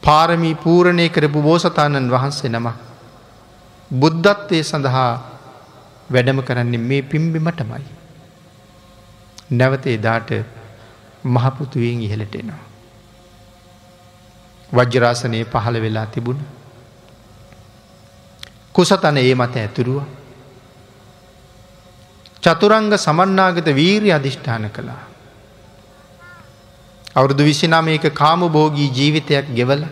පාරමී පූරණය කරපු බෝසතාණන් වහන්සේ නම බුද්ධත්වය සඳහා වැඩම කරන්නේ මේ පිම්බිමටමයි. නැවත එදාට මහපෘතුවයෙන් ඉහලට එනවා. වජ්‍යරාසනයේ පහළ වෙලා තිබුණ. කුසතන ඒ මත ඇතුරුව. චතුරංග සමන්නාගත වීරි අධිෂ්ඨාන කළා. අවුරුදු විසිනමයක කාමභෝගී ජීවිතයක් ගෙවල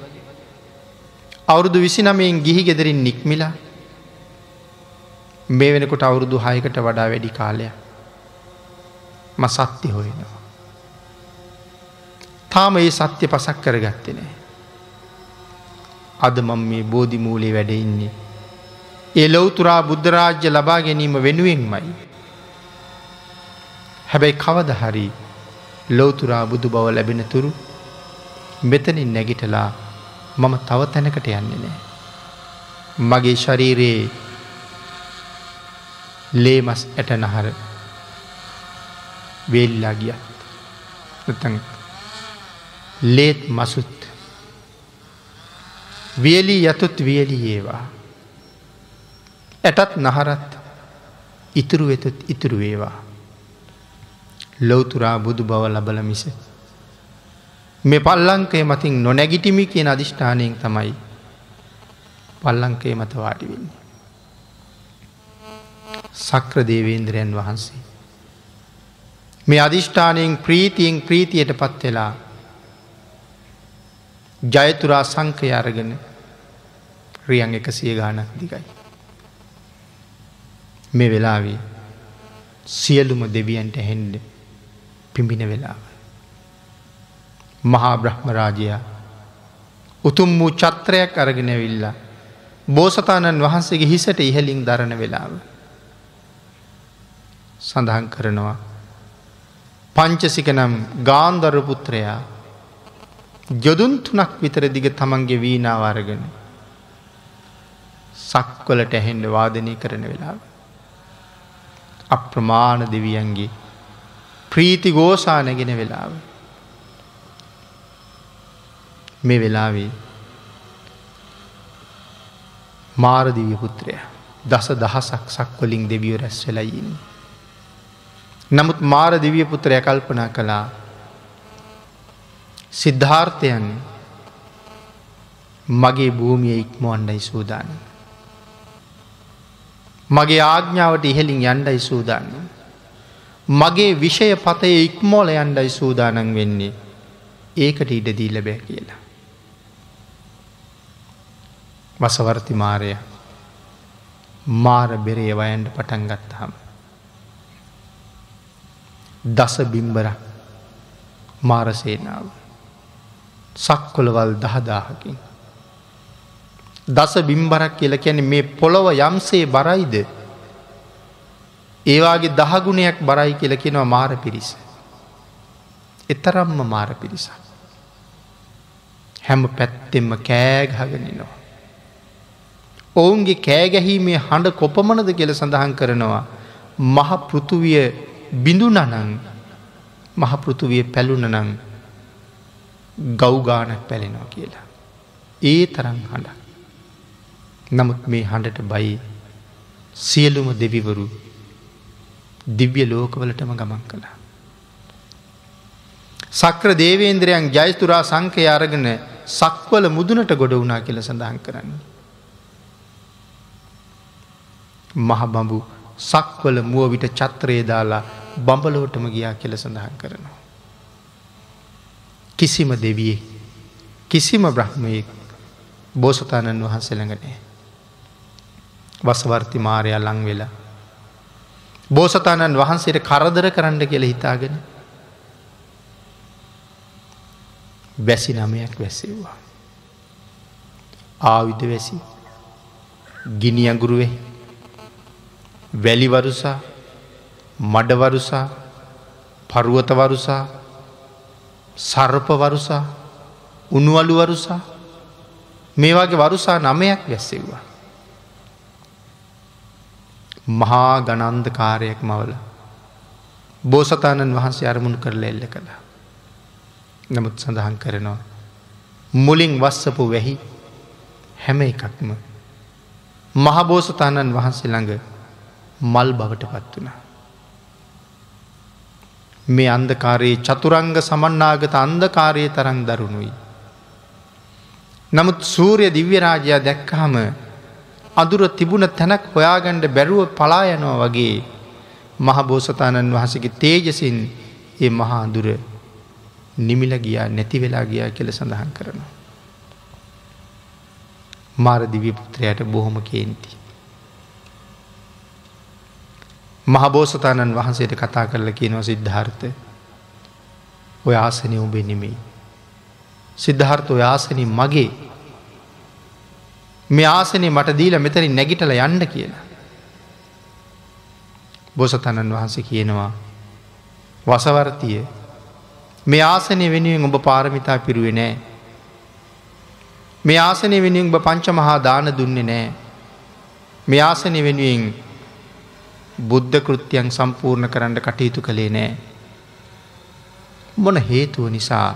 අවුරුදු විසිනමයෙන් ගිහි ගෙදරින් නික්මිලා මේ වෙනකොට අවුරුදු හයකට වඩා වැඩි කාලය ම සත්‍ය හොයනවා. තාම ඒ සත්‍ය පසක් කරගත්තනේ. අද මම මේ බෝධිමූලේ වැඩඉන්නේ. ඒ ලොවතුරා බුද්ධරාජ්‍ය ලබා ගැනීම වෙනුවෙන්මයි. හැබැයි කවදහරි ලෝතුරා බුදු බව ලැබෙන තුරු මෙතනින් නැගිටලා මම තව තැනකට යන්නේ නෑ. මගේ ශරීරයේ ලේමස් ඇට නහර වේල්ලා ගියත් ලේත් මසුත් වියලී යතුත් වියලි ඒවා. ඇටත් නහරත් ඉතුරු වෙතුත් ඉතුරු වේවා. ලොවතුරා බුදු බව ලබල මිස. මේ පල්ලංකය මතින් නොනැගිටිමි කියන අධිෂ්ඨානයෙන් තමයි පල්ලංකේ මත වාඩිවෙන්නේ. සක්‍ර දේවේන්ද්‍රයන් වහන්සේ. මේ අධිෂ්ඨානයෙන් ප්‍රීතියෙන් ප්‍රීතියට පත් වෙලා ජයතුරා සංකය අරගෙන රියන් එකසිය ගානක් දිගයි. මේ වෙලාවේ සියලුම දෙවියන්ට හෙන්ඩ පිඹින වෙලාව. මහා බ්‍රහ්මරාජයා උතුම් වූ චත්‍රයක් අරගෙනවිල්ලා බෝසතාණන් වහන්සේගේ හිසට ඉහලින් දරණ වෙලාව. සඳහන් කරනවා. පංචසික නම් ගාන්දරපුත්‍රයා යොදුන් තුනක් විතර දිග තමන්ගේ වීනාවාරගෙන සක්වලට ඇහෙන්ඩ වාදනය කරන වෙලාව. අප්‍රමාණ දෙවියන්ගේ ප්‍රීති ගෝසා නැගෙන වෙලාව. මේ වෙලාවේ මාරදිවිය පුත්‍රය දස දහසක් සක්වලින් දෙවියෝ රැස් වෙලයින්න. නමුත් මාර දිවිය පුත්‍රය කල්පනා කළා සිද්ධාර්ථයන් මගේ භූමිය ඉක්ම අන්ඩයි සූදාන. මගේ ආග්ඥාවට ඉහෙලින් යන්ඩයි සූදාන්න. මගේ විෂය පතය ඉක්මෝල යන්ඩයි සූදානන් වෙන්නේ ඒකට ඉඩදී ලැබෑ කියලා. වසවර්ති මාරය මාර බෙරේ වයන්ට පටන් ගත්තහම. දස බිම්බර මාරසේනාව. සක්කොළවල් දහදාහකින්. දස බිම්බරක් කියල කියන මේ පොළොව යම්සේ බරයිද ඒවාගේ දහගුණයක් බරයි කියල කෙනවා මාර පිරිස. එතරම්ම මාර පිරිස. හැම පැත්තෙම කෑගහගෙනනවා. ඔවුන්ගේ කෑගැහීමේ හඬ කොපමණද කියල සඳහන් කරනවා. මහ පෘතුවිය බිඳුනනං මහ පෘතුවිය පැලුනනං ගෞගානක් පැලෙනවා කියලා. ඒ තරම් හඬ. නමුත් මේ හඬට බයි සියලුම දෙවිවරු දිව්‍ය ලෝකවලටම ගමන් කළා. සක්‍ර දේවේන්ද්‍රයන් ජයස්තුරා සංකය අරගෙන සක්වල මුදුනට ගොඩ වුනා කියල සඳහන් කරන්න. මහබඹු සක්වල මුව විට චත්‍රයේ දාලා බඹලෝටම ගියා කියල සඳහන් කරනවා. කිසිම දෙවියෙක් කිසිම බ්‍රහ්මයෙක් බෝසතාණන් වහන්සෙළඟනෑ. වසවර්ති මාරයා ලං වෙලා බෝසතාණන් වහන්සේට කරදර කරන්න කියල හිතාගෙන වැසි නමයක් වැැසෙව්වා. ආවිධ වැසි ගිනි අගුරුවේ වැලිවරුසා මඩවරුසා පරුවතවරුසා සර්පවරුසා උනුවලුවරුසා මේවාගේ වරුසා නමයක් වැැස්සෙව්වා. මහා ගනන්දකාරයක් මවල බෝසතාණන් වහන්සේ අරමුණු කරල එල්ල කළා. නමුත් සඳහන් කරනවා. මුලින් වස්සපු වැහි හැම එකක්ම මහබෝසතාණන් වහන්සේ ළඟ මල් බවට පත් වුණ. මේ අන්දකාරයේ චතුරංග සමන්නාගත අන්දකාරය තරං දරුණුයි. නමුත් සූරය දිව්‍යරාජයා දැක්කහම අදුර තිබුණ තැනක් හොයාගණ්ඩ බැරුව පලා යනවා වගේ මහබෝසතාණන් වහසගේ තේජසින් ඒ මහා අදුර නිමිල ගියා නැති වෙලා ගියා කෙල සඳහන් කරනවා. මාර දිවිපුත්‍රයට බොහොම කේන්ති. මහබෝසතාණන් වහන්සේට කතා කරල කියනවා සිද්ධාර්ථ ඔය ආසනය උඹේ නෙමෙයි. සිද්ධාර්ථ ඔය ආසනී මගේ මේ ආසනේ මට දීල මෙතරින් නැගිටල යන්න කියලා. බොසතණන් වහන්සේ කියනවා වසවර්තිය මේ ආසනය වෙනුවෙන් ඔබ පාරමිතා පිරුවේ නෑ. මේ ආසනය වෙනුවෙන් ඔබ පංච මහා දාන දුන්නේ නෑ. මේ ආසනය වෙනුවෙන් බුද්ධ කෘත්‍යයන් සම්පූර්ණ කරන්න කටයුතු කළේ නෑ. මොන හේතුව නිසා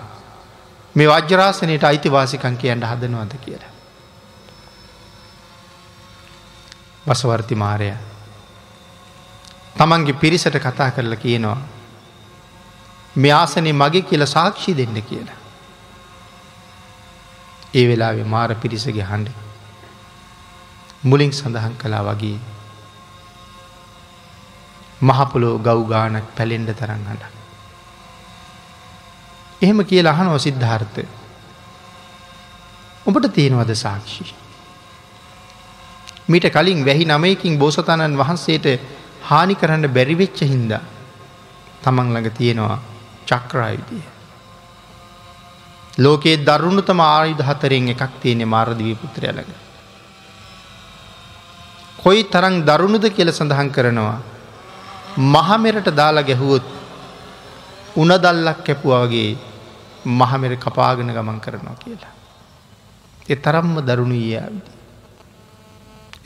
මේ වජ්‍යරාසනයට අයිතිවාසිකන් කියන්න හදනවද කියලා. වසවර්ති මාරය තමන්ගේ පිරිසට කතා කරලා කියනවා මේ ආසනේ මගේ කියල සාක්ෂි දෙන්න කියලා. ඒ වෙලාවෙ මාර පිරිසගේ හඬ මුලින් සඳහන් කලා වගේ මහපොලෝ ගව් ගානක් පැලෙන්ඩ තරන් හඬ. එහෙම කියලා අහනෝ සිද්ධාර්ථ ඔබට තියෙනවද සාක්ෂි. මිට කලින් වැහි නමයකින් බෝසතාණන් වහන්සේට හානි කරන්න බැරිවෙච්ච හින්දා තමන් ළඟ තියෙනවා චක්‍රායුතිය. ලෝකයේ දරුණුතම ආයුධ හතරෙන් එකක් තියෙනෙ මාරදිවී පුත්‍රය ළඟ. කොයි තරං දරුණුද කියල සඳහන් කරනවා. මහමෙරට දාලා ගැහුවොත් උනදල්ලක් කැපුවාගේ මහමෙර කපාගෙන ගමන් කරනවා කියලා. එ තරම්ම දරුණු ඒ ආවිදි.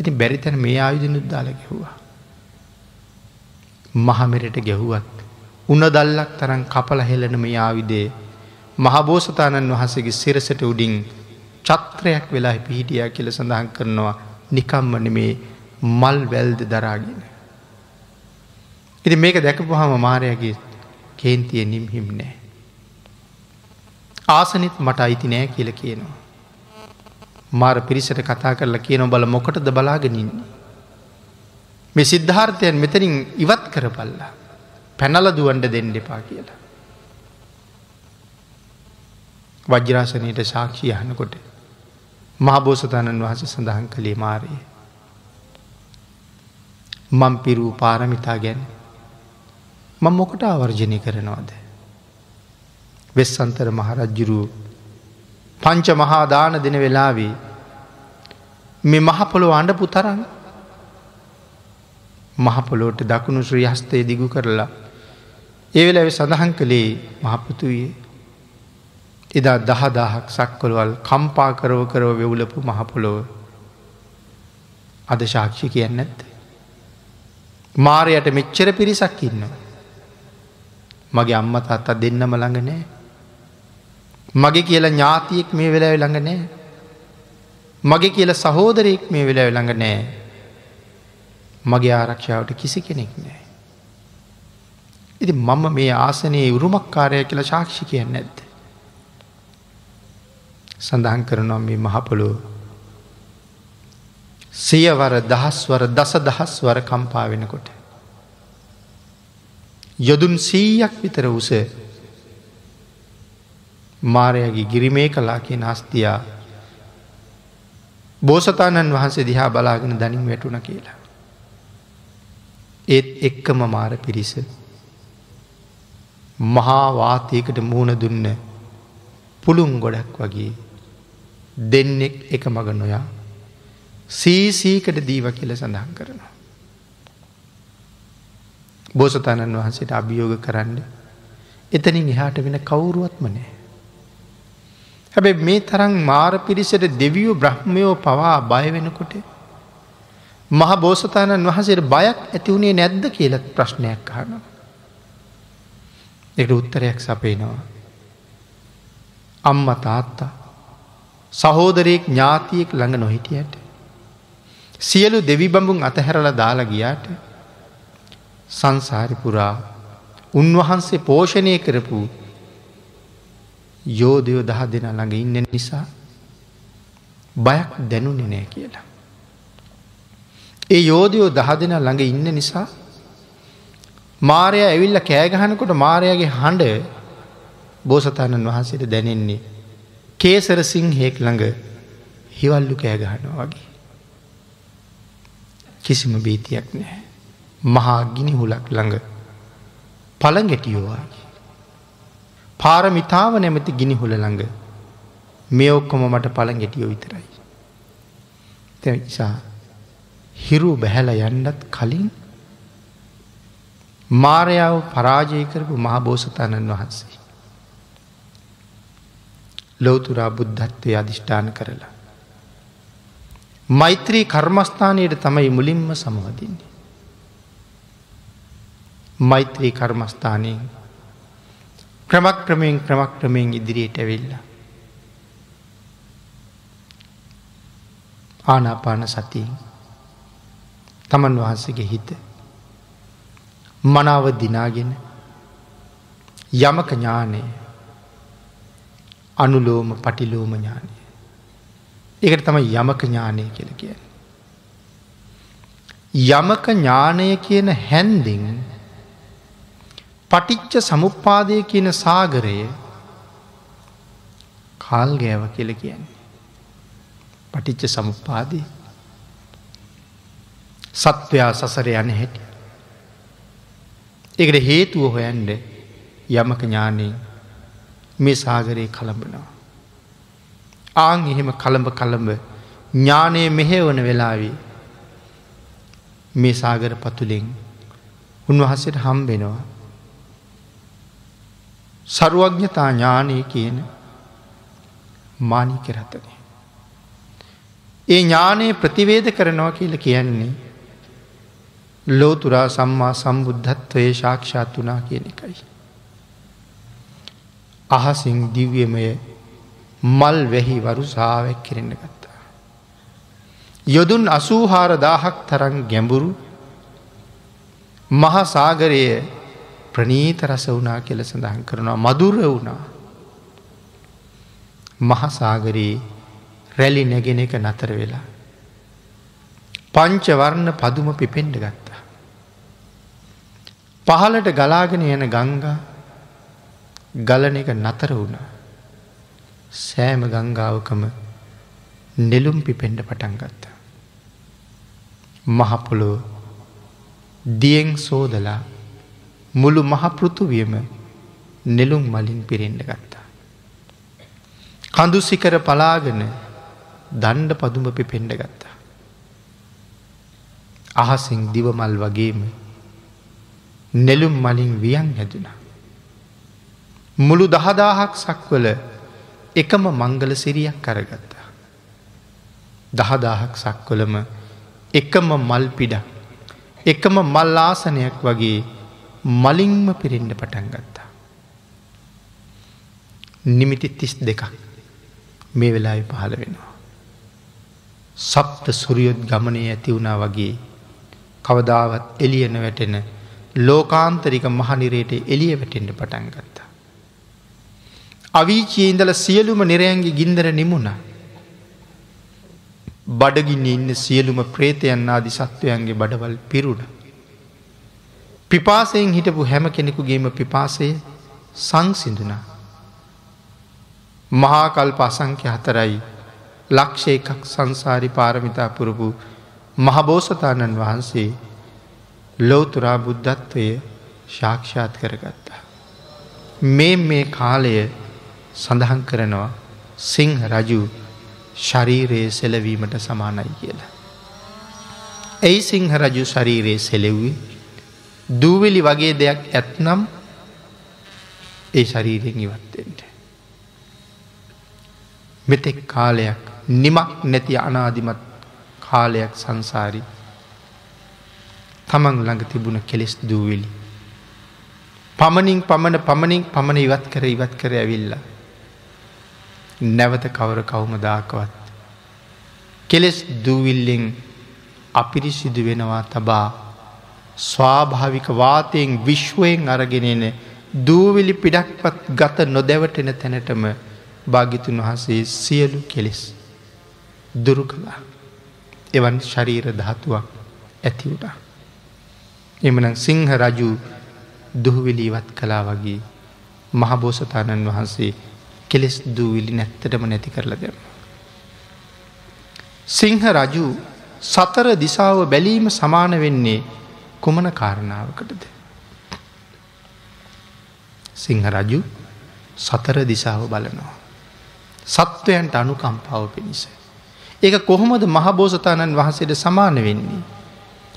ඉතින් බැරිතැන මේ ආයුධනුත් දාල ගැහුවා. මහමෙරට ගැහුවත් උනදල්ලක් තරන් කපල හෙලන මේ ආවිදේ මහබෝසතාණන් වහසගේ සිරසට උඩින් චත්‍රයක් වෙලා පිහිටියා කියල සඳහන් කරනවා නිකම්මන මේ මල් වැල්ද දරාගෙන. ඉති මේක දැකපු හම මාරයගේ කේන්තිය නිම්හිම් නෑ. ආසනිත් මට අයිති නෑ කියල කියනවා. මාර පිරිසට කතා කරලා කියන බල මොකටද බලාගෙනන්නේ. මේ සිද්ධාර්ථයන් මෙතනින් ඉවත් කරපල්ලා. පැනල දුවන්ඩ දෙන්න එපා කියලා. වජ්‍රාසනයට සාක්ෂි යහනකොට මහබෝසතාණන් වහස සඳහන් කළේ මාරයේ. මං පිරූ පාරමිතා ගැන මං මොකට ආවර්ජනය කරනවාද. වෙස් අන්තර මහරජ්ජුරුව පංච මහා දාන දෙන වෙලාවේ මේ මහපොළොව අඩපු තරන්න මහපොලෝට දකුණු ශ්‍රී හස්තය දිගු කරලා ඒවෙල ඇව සඳහන් කළේ මහපතුයේ එදා දහදාහක් සක්කොළවල් කම්පා කරව කරව වෙවුලපු මහපොලොව අද ශාක්ෂි කියන්න ඇත්ත. මාරයට මෙච්චර පිරිසක් ඉන්න. මගේ අම්ම තාත්තා දෙන්නම ළඟ නෑ. මගේ කියලා ඥාතියෙක් මේ වෙලා ළඟ නෑ. මගේ කියල සහෝදරයෙක් මේ වෙලා ළඟ නෑ. මගේ ආරක්ෂාවට කිසි කෙනෙක් නෑ. ඉති මම මේ ආසනයේ උරුමක්කාරය කියලා ශාක්ෂි කියන්න ඇත්ද. සඳහන් කරනවා මේ මහපොලෝ සියවර දහස්වර දස දහස්වර කම්පා වෙනකොට. යොදුන් සීයක් විතර උස මාරයගේ ගිරිමේ කලා කියෙන හස්තියා බෝසතාණන් වහන්සේ දිහා බලාගෙන දනින් වැටුණ කියලා. ඒත් එක්කම මාර පිරිස මහා වාතයකට මුහුණ දුන්න පුළුම් ගොඩක් වගේ දෙන්නෙක් එක මග නොයා සීසීකට දීව කියල සඳහන් කරනවා. බෝසතාණන් වහන්සේට අභියෝග කරන්න එතනින් එහාට වෙන කවුරුවත්ම නෑ. හැබැ මේ තරම් මාර පිරිසට දෙවියෝ බ්‍රහ්මයෝ පවා බය වෙනකොට මහ බෝසතාණන් වහසට බයක් ඇතිවුණේ නැද්ද කියලත් ප්‍රශ්නයක් අහනවා. එකට උත්තරයක් සපේනවා. අම්ම තාත්තා සහෝදරයෙක් ඥාතියෙක් ළඟ නොහිටියට. සියලු දෙවි බඹුන් අතහැරල දාලා ගියාට සංසාරිපුරා උන්වහන්සේ පෝෂණය කරපු යෝධයෝ දහ දෙන ළඟ ඉන්න නිසා බයක් දැනුනෙ නෑ කියලා. ඒ යෝධයෝ දහ දෙන ළඟ ඉන්න නිසා මාරය ඇවිල්ල කෑගහනකොට මාරයාගේ හඬ බෝසතාණන් වහන්සේට දැනෙන්නේ කේසර සිංහෙක් ළඟ හිවල්ලු කෑගහනවා වගේ. කිසිම බීතියක් නෑ. මහා ගිනි හුලක් ළඟ පළගැටියෝවාගේ. පාරමිතාව නැමති ගිනි හුල ළඟ මේ ඔක්කොම මට පළගැටියෝ විතරයි. තනිසා හිරු බැහැල යන්නත් කලින් මාරයාව පරාජය කරපු මහබෝසතාණන් වහන්සේ. ලෝතුරා බුද්ධත්වය අධිෂ්ඨාන කරලා. මෛත්‍රී කර්මස්ථානයට තමයි මුලින්ම සමවදින්නේ. මෛත්‍රී කර්මස්ථානයෙන් ක්‍රමක්‍රමයෙන් ක්‍රමක්‍රමයෙන් ඉදිරියට ඇවිල්ල. ආනාපාන සතියෙන් තමන් වහන්සගේ හිත මනාව දිනාගෙන යමක ඥානය අනුලෝම පටිලෝම ඥානය. එකට තම යමක ඥානය කියල කියන. යමක ඥානය කියන හැන්දිින් පටිච්ච සමුපාදය කියන සාගරය කාල් ගෑව කියල කියන්නේ. පටිච්ච සමුපාදී සත්වයා සසර යන හැටි. එකට හේතුව හොයන්ඩ යමක ඥානයෙන් මේ සාගරයේ කළඹනවා. ආං එහෙම කළඹ කළඹ ඥානය මෙහෙවන වෙලාවී මේ සාගර පතුලෙන් උන්වහසට හම්බෙනවා. සරුවඥතා ඥානය කියන මානික රතනය. ඒ ඥානයේ ප්‍රතිවේද කරනවා කියල කියන්නේ ලෝතුරා සම්මා සම්බුද්ධත්වයේ ශාක්ෂාත් වනා කියන එකයි. අහසිං දිව්‍යමය මල් වැහි වරු සාාවක් කෙරෙන්න ගත්තා. යොදුන් අසූහාර දාහක් තරන් ගැඹුරු මහසාගරය ප්‍රනීත රස වනා කියල සඳහන් කරනවා මදුර වුණා. මහසාගරයේ රැලි නැගෙන එක නතර වෙලා. පංචවර්ණ පදුම පිපෙන්ඩ ගත්තා. පහලට ගලාගෙන යන ගංගා ගලන එක නතර වුණා. සෑම ගංගාවකම නෙලුම් පිපෙන්ඩ පටන් ගත්තා. මහපොලෝ දියෙන් සෝදලා මුළු මහපෘතුවියම නෙළුම් මලින් පිරෙන්ඩ ගත්තා. කඳුසිකර පලාගෙන දණ්ඩ පදුම පිපෙන්ඩ ගත්තා. අහසිං දිවමල් වගේම නෙළුම් මලින් වියන් හැදුනා. මුළු දහදාහක් සක්වල එකම මංගල සිරියක් කරගත්තා. දහදාහක් සක්වලම එකම මල් පිඩක් එකම මල් ආසනයක් වගේ මලින්ම පිරෙන්ඩ පටන් ගත්තා. නිමිති තිස් දෙකක් මේ වෙලායි පහළ වෙනවා. සප්ත සුරියොත් ගමනය ඇති වුණා වගේ කවදාවත් එලියන වැටෙන ලෝකාන්තරික මහනිරයට එලිය වැටෙන්ට පටන් ගත්තා. අවිචයේ ඉඳල සියලුම නිරයන්ගේ ගින්දර නිමුණා. බඩගින්න ඉන්න සියලුම ප්‍රේතයන් ආදි සත්වයන්ගේ බඩවල් පිරුණ. පිපාසයෙන් හිටපු හැම කෙනෙකුගේම පිපාසය සංසිඳුනා. මහාකල්ප අසංක්‍ය හතරයි ලක්ෂ එකක් සංසාරි පාරමිතා පුරපු මහබෝසතාණන් වහන්සේ ලෝතුරා බුද්ධත්වය ශාක්ෂාත් කරගත්තා. මේ මේ කාලය සඳහන් කරනවා සිංහ රජු ශරීරයේ සෙලවීමට සමානයි කියලා. ඇයි සිංහ රජු ශරීරයේ සෙලෙව්වේ දූවිලි වගේ දෙයක් ඇත්නම් ඒ ශරීරයෙන් ඉවත්තෙන්ට. මෙතෙක් කාලයක් නිමක් නැති අනාදිමත් කාලයක් සංසාරි තමන් ළඟ තිබුණ කෙලෙස් දූවිලි. පමණින් පමණ පමණින් පමණ ඉවත් කර ඉවත් කර ඇවිල්ල. නැවත කවර කවුම දාකවත්. කෙලෙස් දූවිල්ලෙන් අපිරිසිදු වෙනවා තබා ස්වාභාවික වාතයෙන් විශ්වයෙන් අරගෙනෙන දූවිලි පිඩක්පත් ගත නොදැවටෙන තැනටම භාගිතුන් වහන්සේ සියලු කෙලෙස් දුරු කළා. එවන් ශරීර ධාතුවක් ඇතිවුණා. එමන සිංහ රජු දුහවිලීවත් කලා වගේ මහබෝසතාණන් වහන්සේ කෙලෙස් දූවිලි නැත්තටම නැති කරල දෙම. සිංහ රජු සතර දිසාව බැලීම සමාන වෙන්නේ කුමන කාරණාවකටද. සිංහ රජු සතර දිසාව බලනවා. සත්වයන්ට අනුකම්පාව පිණිස. ඒක කොහොමද මහබෝසතාණන් වහන්සේට සමාන වෙන්නේ.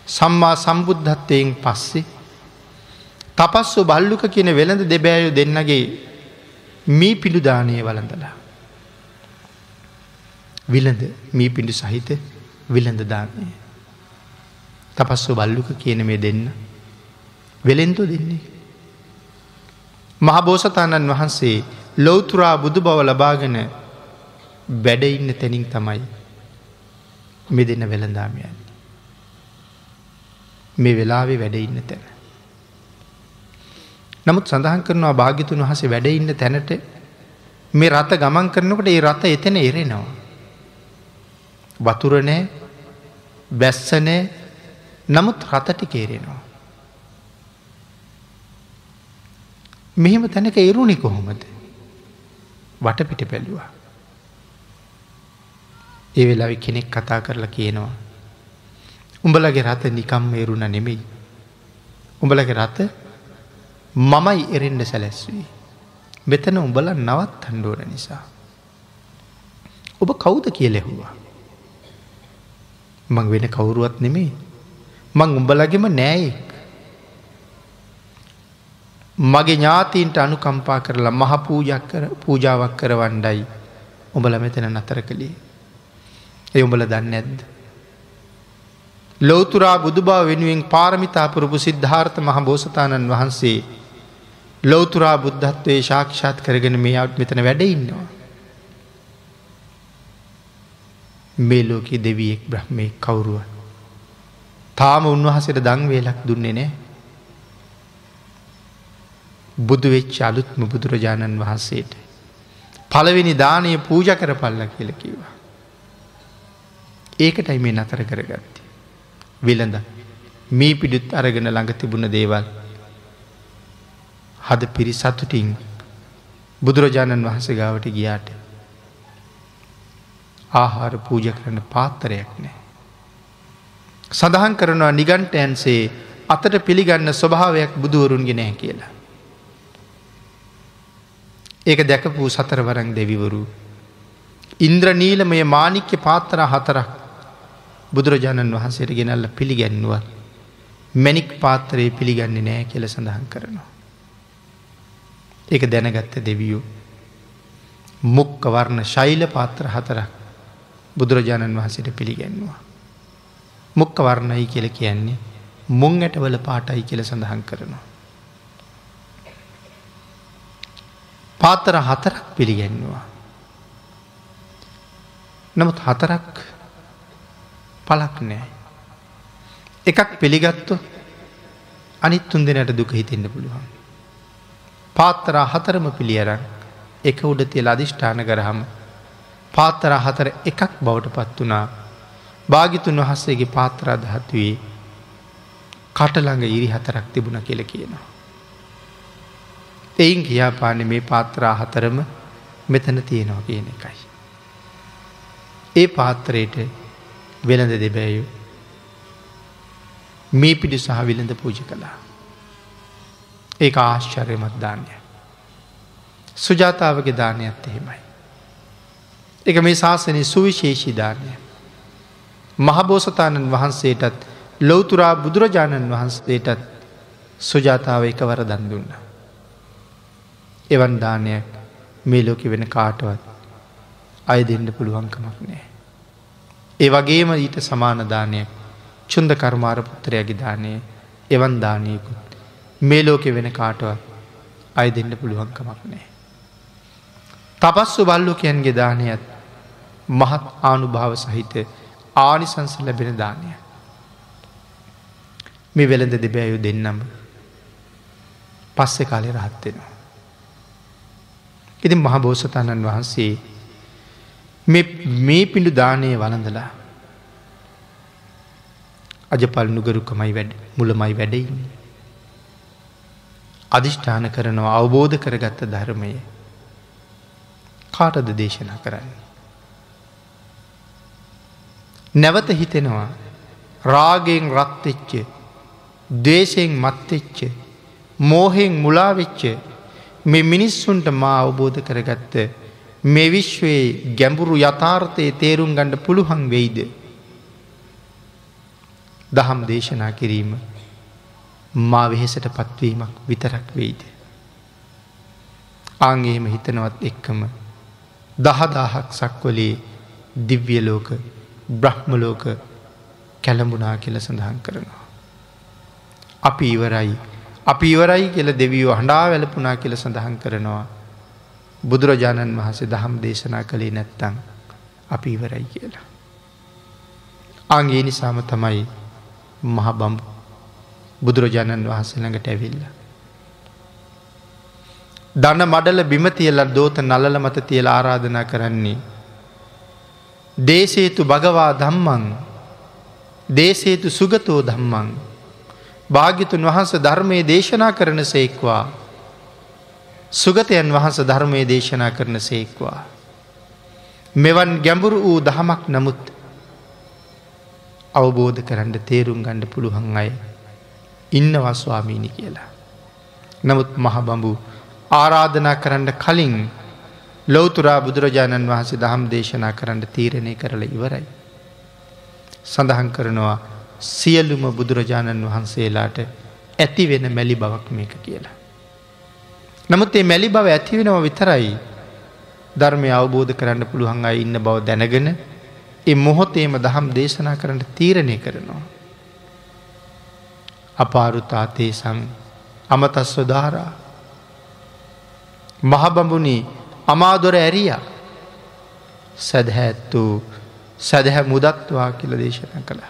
සම්මා සම්බුද්ධත්වයෙන් පස්සේ තපස්සු බල්ලුක කියන වෙළඳ දෙබෑයු දෙන්නගේ මී පිඩුදානය වලඳලා. විලඳ මී පිඩු සහිත විලඳ දානය. තපස්සු බල්ලුක කියන මේ දෙන්න වෙලෙන්තු දෙන්නේ. මහබෝසතාණන් වහන්සේ ලොවතුරා බුදු බව ලබාගෙන වැඩඉන්න තැනින් තමයි මෙ දෙන්න වෙළඳාමයන්. මේ වෙලාවේ වැඩඉන්න තැන. නමුත් සඳහන් කරනවා භාගිතුන් වහසේ වැඩඉන්න තැනට මේ රත ගමන් කරනකට ඒ රත එතන එරෙනවා. වතුරනෑ බැස්සනෑ නමුත් රතටි කේරෙනවා. මෙහෙම තැනක එරුණි කොහොමද වටපිට පැල්ලුවා. ඒ වෙලාවි කෙනෙක් කතා කරලා කියනවා. උඹලගේ රත නිකම් එරුණ නෙමෙයි. උඹලගේ රත මමයි එරෙන්ඩ සැලැස්වී. මෙතන උඹල නවත් අන්ඩුවන නිසා. ඔබ කවුද කියලෙහුවා. මං වෙන කවුරුවත් නෙමේ. මං උඹලගෙම නෑයෙක්. මගේ ඥාතීන්ට අනුකම්පා කරලා මහ පූජක් කර පූජාවක් කර වණ්ඩයි උඹල මෙතන නතර කළේ. එ උඹල දන්න ඇද්ද. ලෝතුරා බුදුබා වෙනුවෙන් පාරමිතාපුරපු සිද්ධාර්ථ මහ බෝසතාණන් වහන්සේ ලෝතුරා බුද්ධත්වයේ ශාක්ෂාත් කරගෙන මේ අවත් මෙතන වැඩඉන්නවා. මේ ලෝකයේ දෙවියෙක් බ්‍රහ්මය කවුරුව. තාම උන්වහසට දංවේලක් දුන්නේ නෑ. බුදු වෙච්ච අලුත්ම බුදුරජාණන් වහන්සේට. පළවෙනි දානය පූජ කර පල්ල කියල කිවා. ඒකටයි මේ නතර කරගත්ත. විලඳ මේ පිඩුත් අරගෙන ළඟ තිබුණ දේවල් හද පිරි සතුටින් බුදුරජාණන් වහන්සේ ගාවට ගියාට ආහාර පූජ කරන පාත්තරයක් නෑ. සඳහන් කරනවා නිගන්ටයන්සේ අතට පිළිගන්න ස්වභාවයක් බුදුවරුන්ගෙන නෑ කියලා. ඒක දැකපු සතරවරං දෙවිවරු. ඉන්ද්‍රනීලමය මානික්‍ය පාත්තර හතරක් බුදුරජාණන් වහන්සේට ගෙනල්ල පිළිගැන්නුව මැනික් පාත්තරයේ පිළිගන්නේ නෑ කියල සඳහන් කරනවා. ඒක දැනගත්ත දෙවියූ. මුක්ක වර්ණ ශෛල පාත්‍ර හතරක් බුදුරජාණන් වහසට පිළිගැන්වා. මුක්ක වර්ණයි කියල කියන්නේ මුං ඇටවල පාටයි කියල සඳහන් කරනවා. පාතර හතරක් පිළිගැන්නවා. නමුත් හතරක් පලක් නෑ. එකක් පිළිගත්තු අනිත් තුන් දෙනට දුක හිතෙන්න්න පුළුවන්. පාත්තරා හතරම පිළියරන් එක උඩ තියල අධිෂ්ඨාන කරහම පාත්තර හතර එකක් බවට පත් වනා භාගිතුන් වහස්සේගේ පාත්තරා දහත්වේ කටළඟ ඉරි හතරක් තිබුණ කියල කියනවා. එයින් කියාපාන මේ පාත්‍රා හතරම මෙතන තියෙනවා කියන එකයි. ඒ පාත්‍රයට වෙළඳ දෙබෑයු මේ පිඩි සහ විලඳ පූජ කළා. ඒ ආශ්චර්යමත් දානය. සුජාතාවගේ දානයක්ත් එහෙමයි. එක මේ ශාසනය සුවිශේෂී දානය. මහබෝසතාණන් වහන්සේටත් ලොවතුරා බුදුරජාණන් වහන්සේටත් සුජාතාව එකවර දන් දුන්න. එවන් දානයක් මේ ලෝකෙ වෙන කාටවත් අය දෙන්න පුළුවන්කමක් නෑ. ඒ වගේම ඊට සමානදානයක් චුන්ද කර්මාර පුත්‍රයගේ දානය එවන් දානයකුත් මේ ලෝකෙ වෙන කාටවත් අය දෙන්න පුළුවන්කමක් නෑ. තපස්සු බල්ලෝකයන්ගේ දානයත් මහත් ආනුභාව සහිත ආනිසංස ලැබෙන දානය. මේ වෙළඳ දෙබෑයු දෙන්නම පස්සෙ කාලෙ රහත්වෙනවා. ඉතින් මහබෝසතාණන් වහන්සේ මේ පිඩු දානය වලඳලා අජපල් නුගරුකමයි වැඩ මුලමයි වැඩඉන්නේ. අධිෂ්ඨාන කරනවා අවබෝධ කරගත්ත ධර්මය කාටද දේශනා කරන්නේ. නැවත හිතෙනවා රාගෙන් රත්වෙච්ච දේශයෙන් මත්තෙච්ච මෝහෙන් මුලාවෙච්ච මේ මිනිස්සුන්ට මා අවබෝධ කරගත්ත මේ විශ්වයේ ගැඹුරු යථාර්ථය තේරුම් ගණ්ඩ පුළුවන් වෙයිද. දහම් දේශනා කිරීම මා වෙහෙසට පත්වීමක් විතරක් වෙයිද. ආංගේම හිතනවත් එක්කම දහදාහක් සක්වලේ දිව්‍යලෝක බ්‍රහ්මලෝක කැළඹුනා කියල සඳහන් කරනවා. අපි ඉවරයි අපි ඉවරයි කියල දෙවියෝ හඬා වැලපුනා කියල සඳහන් කරනවා. බුදුරජාණන් වහසේ දහම් දේශනා කළේ නැත්තං අපි ඉවරයි කියලා. අගේ නිසාම තමයි මහ බම්බු බුදුරජාණන් වහන්සේ ළඟට ඇවිල්ල. දන මඩල බිමතියල දෝත නලල මත තියල ආරාධනා කරන්නේ. දේශේතු භගවා දම්මං දේශේතු සුගතෝ දම්මං භාගිතුන් වහන්ස ධර්මය දේශනා කරන සේක්වා සුගතයන් වහන්ස ධර්මය දේශනා කරන සේක්වා. මෙවන් ගැඹුරු වූ දහමක් නමුත් අවබෝධ කරන්න තේරුම් ගණ්ඩ පුළුවන් අය ඉන්නවා ස්වාමීණි කියලා. නමුත් මහබඹු ආරාධනා කරන්න කලින් ලෝතුරා බුදුරජාණන් වහන්සේ දහම් දේශනා කරන්න තීරණය කරල ඉවරයි. සඳහන් කරනවා සියල්ලුම බුදුරජාණන් වහන්සේලාට ඇති වෙන මැලි බවක් මේක කියලා. නමුත් ඒ මැලි බව ඇති වෙනව විතරයි ධර්මය අවබෝධ කරන්න පුළුවන් අයි ඉන්න බව දැනගෙන ඒ මොහොතේම දහම් දේශනා කරන්න තීරණය කරනවා. අපාරුතාතේ සං අමතස්ව ධාරා. මහබඹුණි අමාදොර ඇරිය සැදහැඇත්තු සැදහැ මුදත්වා කියල දේශන කළ.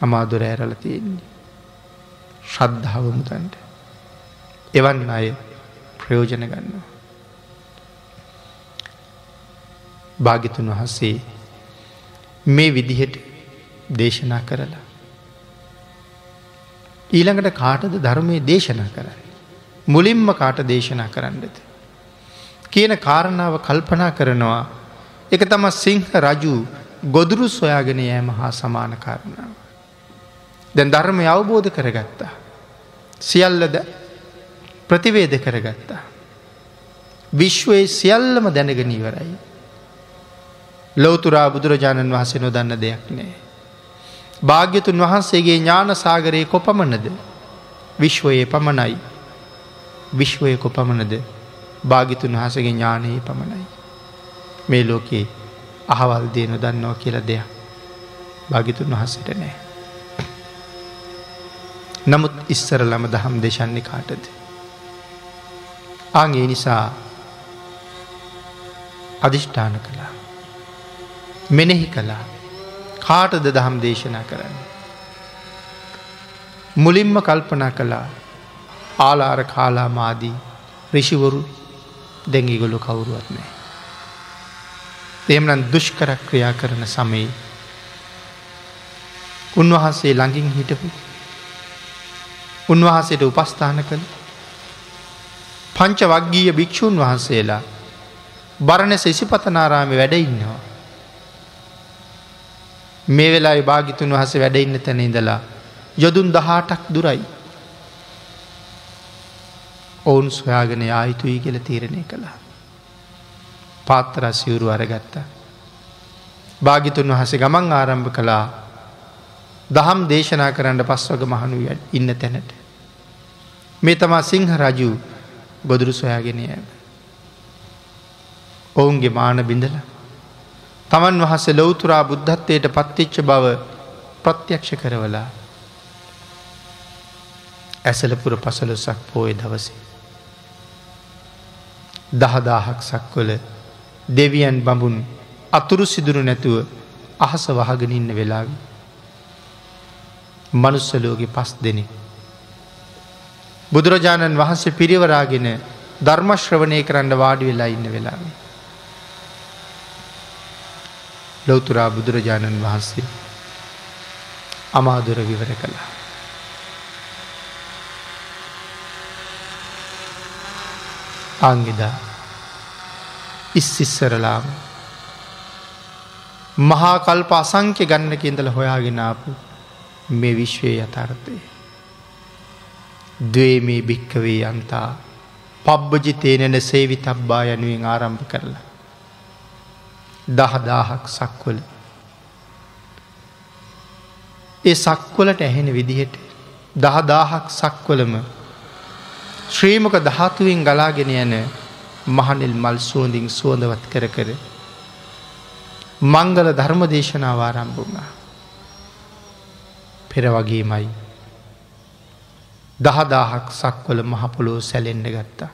අමාදොර ඇරල තියෙන්නේ. ශ්‍රද්ධාව මුතන්ට. එවන් අය ප්‍රයෝජන ගන්නවා. භාගිතුන් වහන්සේ මේ විදිහට දේශනා කරලා. ඊළඟට කාටද ධර්මය දේශනා කරන්න. මුලින්ම කාට දේශනා කරන්නද. කියන කාරණාව කල්පනා කරනවා එක තම සිංහ රජු ගොදුරු සොයාගෙන යෑම හා සමාන කාරණාව. දැන් ධර්මය අවබෝධ කරගත්තා. සියල්ලද ප්‍රතිවේද කරගත්තා. විශ්වයේ සියල්ලම දැනගෙන ඉවරයි. ලෝතුරා බුදුරජාණන් වහසේ නොදන්න දෙයක් නෑ. භාග්‍යතුන් වහන්සේගේ ඥාන සාගරයේ කොපමණද විශ්වයේ පමණයි විශ්වය කොපමණද භාගිතුන් වහසගේ ඥානයේ පමණයි. මේ ලෝකයේ අහවල් දේ නොදන්නවා කියල දෙයක් භාගිතුන් වහසට නෑ. නමුත් ඉස්සරලම දහම් දේශන්නේ කාටද. ආගේ නිසා අධිෂ්ඨාන කළා මෙනෙහි කලා කාටද දහම් දේශනා කරන්න. මුලින්ම කල්පනා කළා ආලාර කාලා මාදී රිෂිවරු දැඟිගොලු කවුරුවත් නෑ. එමනන් දුෂ්කර ක්‍රියා කරන සමයි උන්වහන්සේ ළඟින් හිටපු උන්වහන්සේට උපස්ථාන කළ පංච වක්ගීය භික්‍ෂූන් වහන්සේලා බරණ සෙසිපතනාරාම වැඩඉන්නවා. මේ වෙලා භාගිතුන් වහස වැඩඉන්න තැන ඉඳලා යොදුන් දහටක් දුරයි. ඔවුන් සොයාගෙන ආයුතුයි කියල තීරණය කළා. පාත්තර සිවුරු අරගත්ත. භාගිතුන් වහස ගමන් ආරම්භ කළා දහම් දේශනා කරන්න පස්වග මහනු ඉන්න තැනට. මේ තමා සිංහ රජු ගොදුරු සොයාගෙන ඇම. ඔවුන්ගේ මාන බිඳලා තමන් වහස ලොවතුරා බුද්ධත්වයට පත්තිච්ච බව ප්‍රත්‍යක්ෂ කරවලා ඇසලපුර පසලොසක් පෝය දවසේ. දහදාහක් සක්වල දෙවියන් බඹුන් අතුරු සිදුරු නැතුව අහස වහගෙන ඉන්න වෙලාවි. මනුස්සලෝගේ පස් දෙනෙ. බුදුරජාණන් වහන්සේ පිරිවරාගෙන ධර්මශ්‍රවණය කරන්න වාඩි වෙලා ඉන්න වෙලාවේ. ලොවතුරා බුදුරජාණන් වහන්සේ අමාදුර විවර කළා. අංගිදා ඉස්සිස්සරලාම මහා කල්ප අසංක්‍ය ගන්න කෙන්දල හොයාගෙනාපු මේ විශ්වය යථර්ථය. දවේ මේ භික්කවේ යන්තා පබ්බජිතේනන සේවි තබ්බා යනුවෙන් ආරම්භ කරලා. දහදාහක් සක්වල. ඒ සක්වලට ඇහෙන විදිහට දහදාහක් සක්වලම ශ්‍රීමක දහතුවෙන් ගලාගෙන යන මහනිල් මල් සුවඳින් සුවඳවත් කර කර මංගල ධර්ම දේශනාව ආරම්භ වුණා. පෙර වගේමයි. දහදාහක් සක්වල මහපොලෝ සැලෙන්ඩ ගත්තා.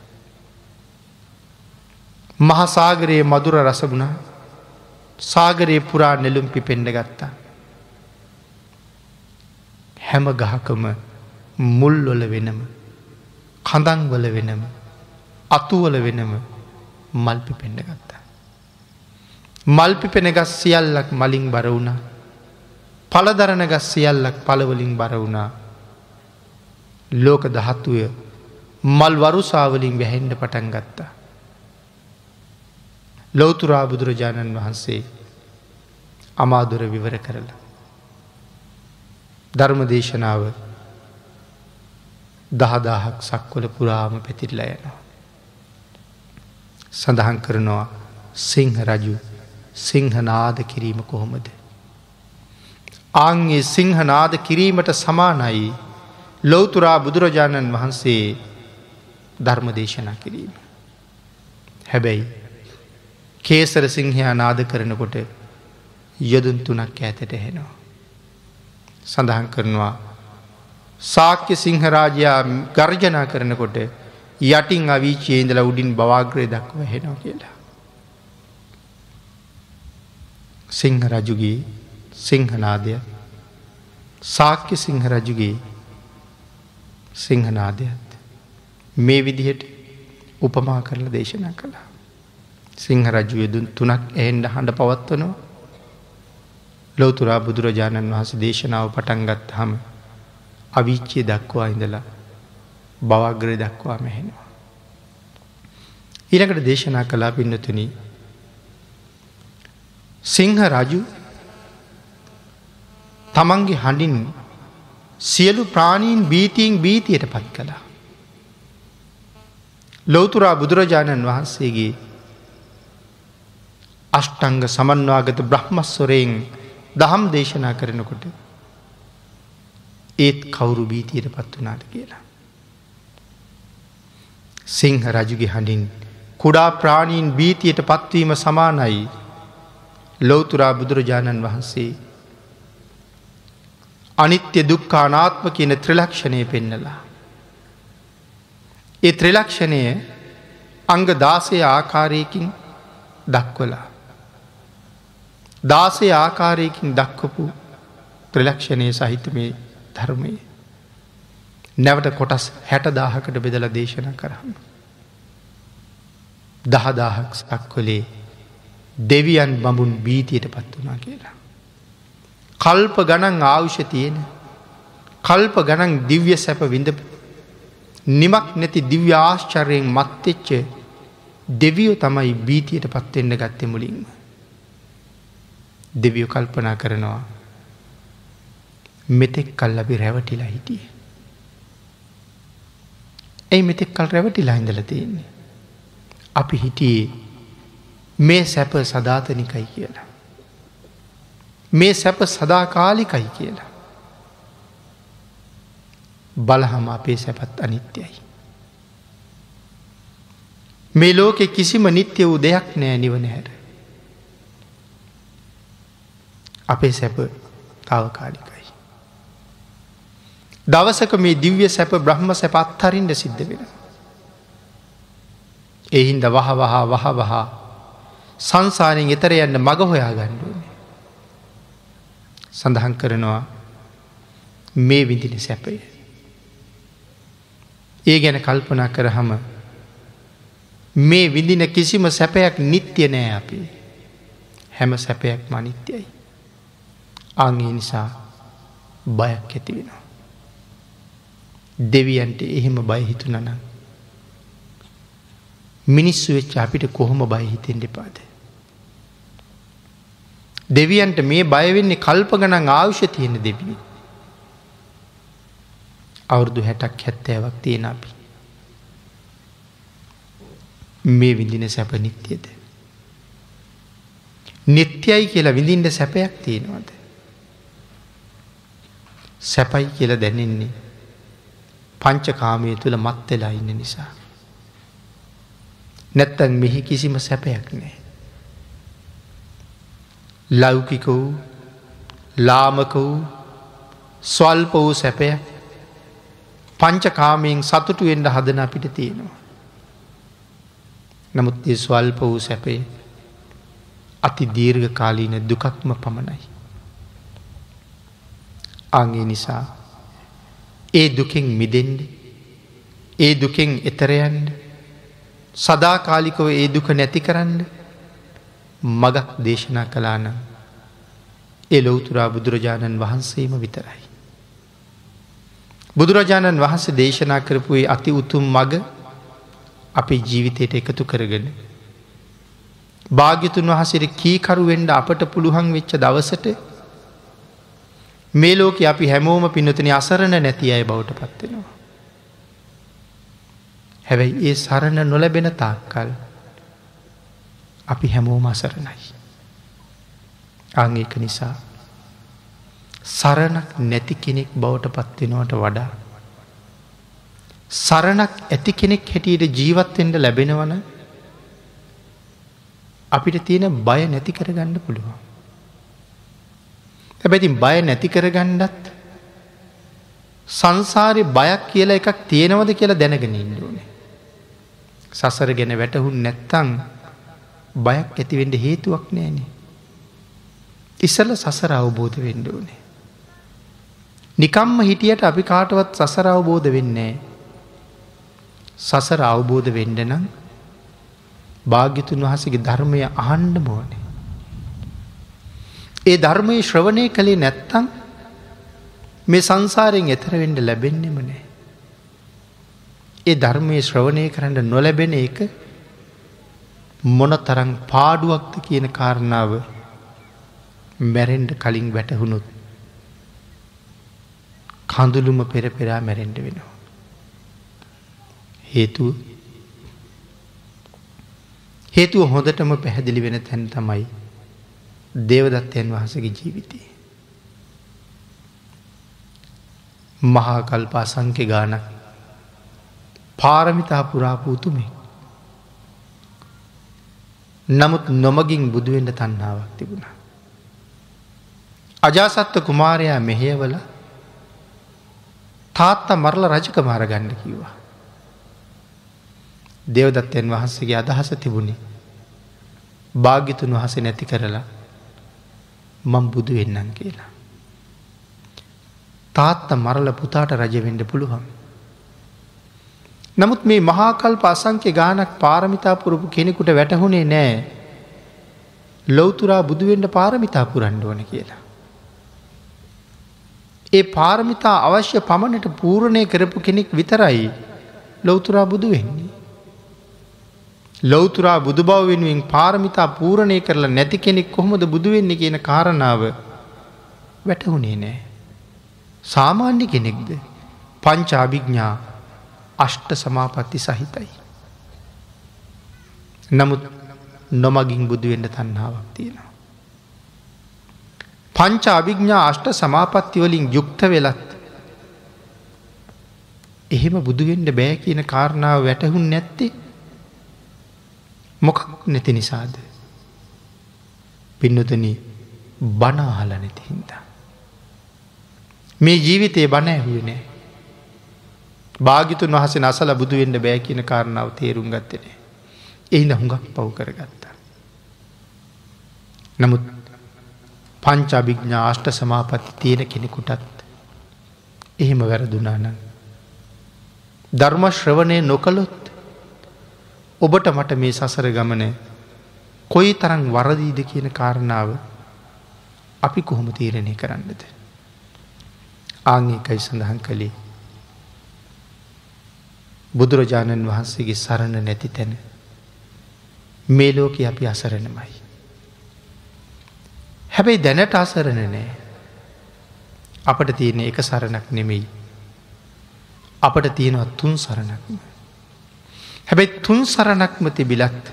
මහසාගරයේ මදුර රසගුණ සාගරයේ පුරා නෙළුම් පිපෙන්ඩ ගත්තා. හැම ගහකම මුල්ලොල වෙනම කඳංවල වෙනම අතුවල වෙනම මල්පි පෙන්ඩ ගත්තා. මල්පි පෙන ගස් සියල්ලක් මලින් බර වුණා පලදරන ගස් සියල්ලක් පලවලින් බර වුණා ලෝක දහත්තුය මල් වරුසාවලින් වැහෙන්ඩ පටන් ගත්තා. ලෝතුරා බුදුරජාණන් වහන්සේ අමාදුර විවර කරලා. ධර්ම දේශනාව දහදාහක් සක්වල පුරාම පැතිරලා යනවා. සඳහන් කරනවා සිංහ රජු සිංහනාද කිරීම කොහොමද. ආංගේ සිංහනාද කිරීමට සමානයි ලොවතුරා බුදුරජාණන් වහන්සේ ධර්ම දේශනා කිරීම. හැබැයි කේසර සිංහයා නාද කරනකොට යොදුන් තුනක් ඇතට හෙනවා. සඳහන් කරනවා සාක්‍ය සිංහරාජයා ගර්ජනා කරනකොට යටින් අවිචයේ ඉඳලා උඩින් බවාග්‍රය දක්ව හෙනවා කියලා. සිංහ රජුගේ සිංහනාදය සාක්‍ය සිංහ රජුගේ සිංහනාදයත් මේ විදිහට උපමා කරලා දේශනා කළා. සිංහ රජු යදුන් තුනක් එහන්ඩ හඬ පවත්වනවා ලෝතුරා බුදුරජාණන් වහස දේශනාව පටන්ගත් හම අවිච්චය දක්වා ඉඳලා බවග්‍රය දක්වා මෙහෙනවා. ඊළකට දේශනා කලා පින්නතුන සිංහ රජු තමන්ගේ හඬින් සියලු ප්‍රාණීන් බීතියෙන් බීතියට පත් කළා. ලෝතුරා බුදුරජාණන් වහන්සේගේ අෂ්ටංග සමන්වාගත බ්‍රහ්මස්වරයෙන් දහම් දේශනා කරනකොට ඒත් කවුරු බීතියට පත් වනාට කියලා. සිංහ රජුගේ හඬින් කුඩා ප්‍රාණීන් බීතියට පත්වීම සමානයි ලෝතුරා බුදුරජාණන් වහන්සේ අනිත්‍ය දුක්කානාත්ම කියන ත්‍රලක්ෂණය පෙන්නලා. ඒ ත්‍රලක්ෂණය අංග දාසය ආකාරයකින් දක්වලා. දාසය ආකාරයකින් දක්වපු ත්‍රලක්ෂණය සහිත මේ ධර්මය. නැවට කොටස් හැට දාහකට බෙදල දේශන කරන්න. දහදාහක් සක්කොලේ දෙවියන් බඹුන් බීතියට පත් වනා කියලා. කල්ප ගණන් ආවුෂ තියෙන කල්ප ගණන් දිව්‍ය සැප විඳ නිමක් නැති දිව්‍ය ආශ්චරයෙන් මත්තෙච්ච දෙවියෝ තමයි බීතියට පත්වෙන්න ගත්තෙ මුලින්ම. දෙවියෝ කල්පනා කරනවා මෙතෙක් කල් අපි රැවටිලා හිටිය. ඇයි මෙතෙක් කල් රැවටිලා හිඳල තියෙන්නේ. අපි හිටියේ මේ සැප සධාතනිකයි කියලා. මේ සැප සදාකාලිකයි කියලා. බලහම අපේ සැපත් අනිත්‍යයි. මේ ලෝකෙ කිසිම නිත්‍ය වූ දෙයක් නෑ නිවන හැර. අපේ සැප තාවකාලිකයි. දවසක මේ දිව්‍ය සැප බ්‍රහ්ම සැප අත්හරින්ට සිද්ධ වෙන. එහින්ද වහ වහා වහ වහා සංසාරයෙන් එතර යන්න මග හොයා ගණ්ඩුවන. සඳහන් කරනවා මේ විදින සැපය. ඒ ගැන කල්පනා කරහම මේ විඳින කිසිම සැපයක් නිත්‍ය නෑ අපි හැම සැපයක් මනිත්‍යයි. අංගේ නිසා බයක් ඇති වෙනවා. දෙවියන්ට එහෙම බයහිතුනන. මිනිස්සු වෙච්ච අපිට කොහොම බයහිතෙන් දෙපාද. දෙවියන්ට මේ බයවෙන්නේ කල්ප ගනන් ආවුෂ තියෙන දෙබිනි. අවුරුදු හැටක් හැත්තෑවක් තියෙන අපි. මේ විඳින සැප නිත්‍යද. නිත්‍යයි කියලා විඳින්ට සැපයක් තියෙනවද. සැපයි කියල දැනෙන්නේ පංචකාමය තුළ මත්වෙලා ඉන්න නිසා. නැත්තන් මෙහි කිසිම සැපයක් නෑ. ලෞකික වූ ලාමක වූ ස්වල්ප වූ සැපය පංචකාමයෙන් සතුටු එන්ඩ හදන අපිට තියෙනවා. නමුත් ඒ ස්වල්ප වූ සැපේ අති දීර්ඝ කාලීන දුකක්ම පමණයි. අගේ නිසා ඒ දුකෙන් මිදෙන්ඩ ඒ දුකෙන් එතරයන්ඩ සදාකාලිකව ඒ දුක නැති කරන්න මගක් දේශනා කලාන ඒ ලොවතුරා බුදුරජාණන් වහන්සේම විතරයි. බුදුරජාණන් වහන්සේ දේශනා කරපුයේ අති උතුම් මග අපේ ජීවිතයට එකතු කරගෙන. භාග්‍යතුන් වහසිර කීකරුවෙන්ඩ අපට පුළුවන් වෙච්ච දවසට මේ ලෝක අපි හැමෝම පිනොතන අසරණ නැති අය බවට පත්වෙනවා. හැබැයි ඒ සරණ නොලැබෙන තාක්කල් අපි හැමෝම අසරණයි. අංඒක නිසා සරණක් නැති කෙනෙක් බවට පත්වෙනවට වඩා. සරණක් ඇති කෙනෙක් හැටියට ජීවත්වෙන්ට ලැබෙනවන අපිට තියෙන බය නැති කරගන්න පුළුවන්. හැබැතින් බය නැති කරගණ්ඩත් සංසාරය බයක් කියලා එකක් තියෙනවද කියලා දැනගෙන ඉන්දුවනේ. සසර ගැන වැටහුන් නැත්තං බයක් ඇතිවෙඩ හේතුවක් නෑනේ. ඉස්සල සසර අවබෝධ වෙන්ඩ ඕනේ. නිකම්ම හිටියට අපි කාටවත් සසර අවබෝධ වෙන්නේ. සසර අවබෝධ වෙන්ඩ නම් භාග්‍යතුන් වහසගේ ධර්මය අහන්ඩ මෝනේ. ඒ ධර්මය ශ්‍රවණය කළේ නැත්තං මේ සංසාරයෙන් එතරවෙඩ ලැබෙන්නෙම නෑ. ඒ ධර්මය ශ්‍රවණය කරන්න නොලැබෙන එක මොන තරං පාඩුවක්ද කියන කාරණාව මැරෙන්ඩ කලින් වැටහුණුත් කඳුළුම පෙර පෙරා මැරෙන්ඩ වෙනවා. හේතුව හේතුව හොඳටම පැහැදිලි වෙන තැන් තමයි දේවදත්තයන් වහසගේ ජීවිතය. මහාකල්පා සංකෙ ගානක් පාරමිතා පුරාපූතුමේ. නමුත් නොමගින් බුදුවෙන්ට තන්නාවක් තිබුණ. අජාසත්ත කුමාරයා මෙහයවල තාත්තා මරල රජක මාරගණ්ඩ කිව්වා. දෙවදත්තයන් වහන්සේගේ අදහස තිබුණේ භාගිතුන් වහස නැති කරලා මං බුදු වෙන්නන් කියලා. තාත්ත මරල පුතාට රජවෙඩ පුළුවන්. නමුත් මේ මහාකල්ප අසංක්‍ය ගානක් පාරමිතා පුරපු කෙනෙකුට වැටහුණේ නෑ ලොවතුරා බුදුවෙන්ට පාරමිතා පුරන්ඩ ඕන කියලා. ඒ පාරමිතා අවශ්‍ය පමණට පූරණය කරපු කෙනෙක් විතරයි ලොවතුරා බුදු වෙන්නේ. ලොවතුරා බුදු බව වෙනුවෙන් පාරමිතා පූරණය කරලා නැති කෙනෙක් කොහොමද බුදුවෙන්නේ කියන කාරණාව වැටහුණේ නෑ. සාමාන්‍ය කෙනෙක්ද පංචාභිග්ඥා අෂ්ට සමාපත්ති සහිතයි. නමුත් නොමගින් බුදුවෙන්ට තන්නාවක් තියෙනවා. පංච අභිග්ඥා අෂ්ට සමාපත්තිවලින් යුක්ත වෙලත් එහෙම බුදුවෙන්ට බෑ කියන කාරණාව වැටහුන් නැත්තේ මොකක් නැති නිසාද. පින්නතන බනාහල නැති හින්දා. මේ ජීවිතයේ බණ ඇහුවේ නෑ. භාගිතුන් වහස නසල බුදුවෙන්ට බෑ කියන කාරණාව තේරුම් ගත්තනේ. එහිද හුඟක් පව් කරගත්තා. නමුත් පංචාභිග්ඥා ආෂ්ට සමාපති තියෙන කෙනෙකුටත් එහෙම වැරදුනානන්. ධර්ම ශ්‍රවණය නොකළොත් ඔබට මට මේ සසර ගමන කොයි තරං වරදීද කියන කාරණාව අපි කොහොම තීරණය කරන්නද. ආංඒකයි සඳහන් කළේ. බුදුරජාණන් වහන්සේගේ සරණ නැති තැන මේ ලෝක අපි අසරණමයි. හැබැයි දැනට අසරණ නෑ. අපට තියෙන එක සරණක් නෙමෙයි. අපට තියෙනවා තුන් සරණක්ම. හැබැයි තුන් සරණක්ම තිබිලත්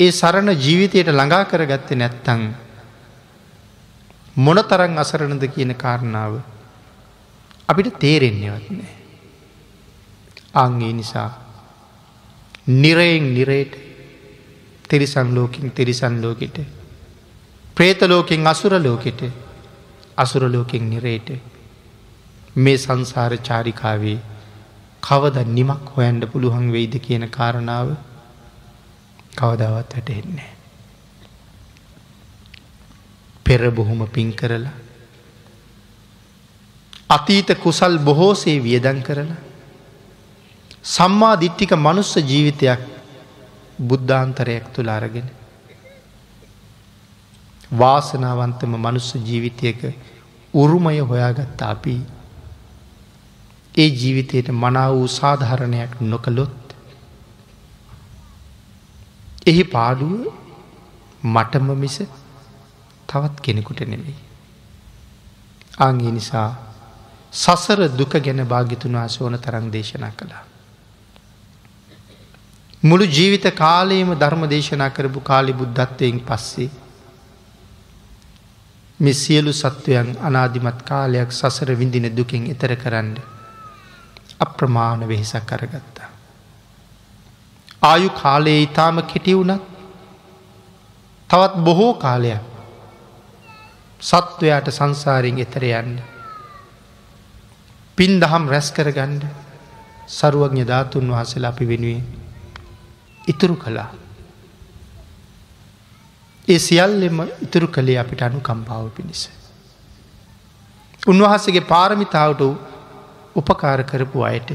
ඒ සරණ ජීවිතයට ළඟා කරගත්තේ නැත්තං මොන තරන් අසරණද කියන කාරණාව අපිට තේරෙන්නේවත් නෑ. අංගේ නිසා නිරයෙන් නිරේට තිරිසන් ලෝකින් තිරිසන් ලෝකෙට ප්‍රේතලෝකෙන් අසුර ලෝකෙට අසුරලෝකෙන් නිරේට මේ සංසාර චාරිකාවේ කවද නිමක් හොයන්ඩ පුළුවන් වෙයිද කියන කාරණාව කවදාවත් වැටෙන්නේ. පෙර බොහොම පින් කරලා අතීත කුසල් බොහෝසේ වියදන් කරලා සම්මා දිට්ටික මනුස්ස ජීවිතයක් බුද්ධාන්තරයක් තුළ අරගෙන වාසනාවන්තම මනුස්ස ජීවිතයක උරුමය හොයාගත්තා අපි ඒ ජීවිතයට මනාව වූ සාධහරණයක් නොකළොත් එහි පාඩුව මටම මිස තවත් කෙනෙකුට නෙවෙයි. ආගේ නිසා සසර දුක ගැන භාගිතුන් වහස ඕන තරං දේශනා කළා. මුළු ජීවිත කාලයේම ධර්ම දේශනා කරපු කාලි බුද්ධත්වයෙන් පස්සේ මෙ සියලු සත්වයන් අනාධිමත් කාලයක් සසර විඳින දුකින් එතර කරන්න අප්‍රමාණ වෙහෙසක් කරගත්තා. ආයු කාලයේ ඉතාම කෙටි වුණත් තවත් බොහෝ කාලයක් සත්වයාට සංසාරයෙන් එතර යන්න. පින් දහම් රැස් කරගණ්ඩ සරුවඥ ධාතුන් වහසල අපි වෙනුවේ ඉතුරු කළා. ඒ සියල්ලෙම ඉතුරු කළේ අපිට අනු කම්පාව පිණිස. උන්වහසගේ පාරමිතාවට උපකාර කරපු අයට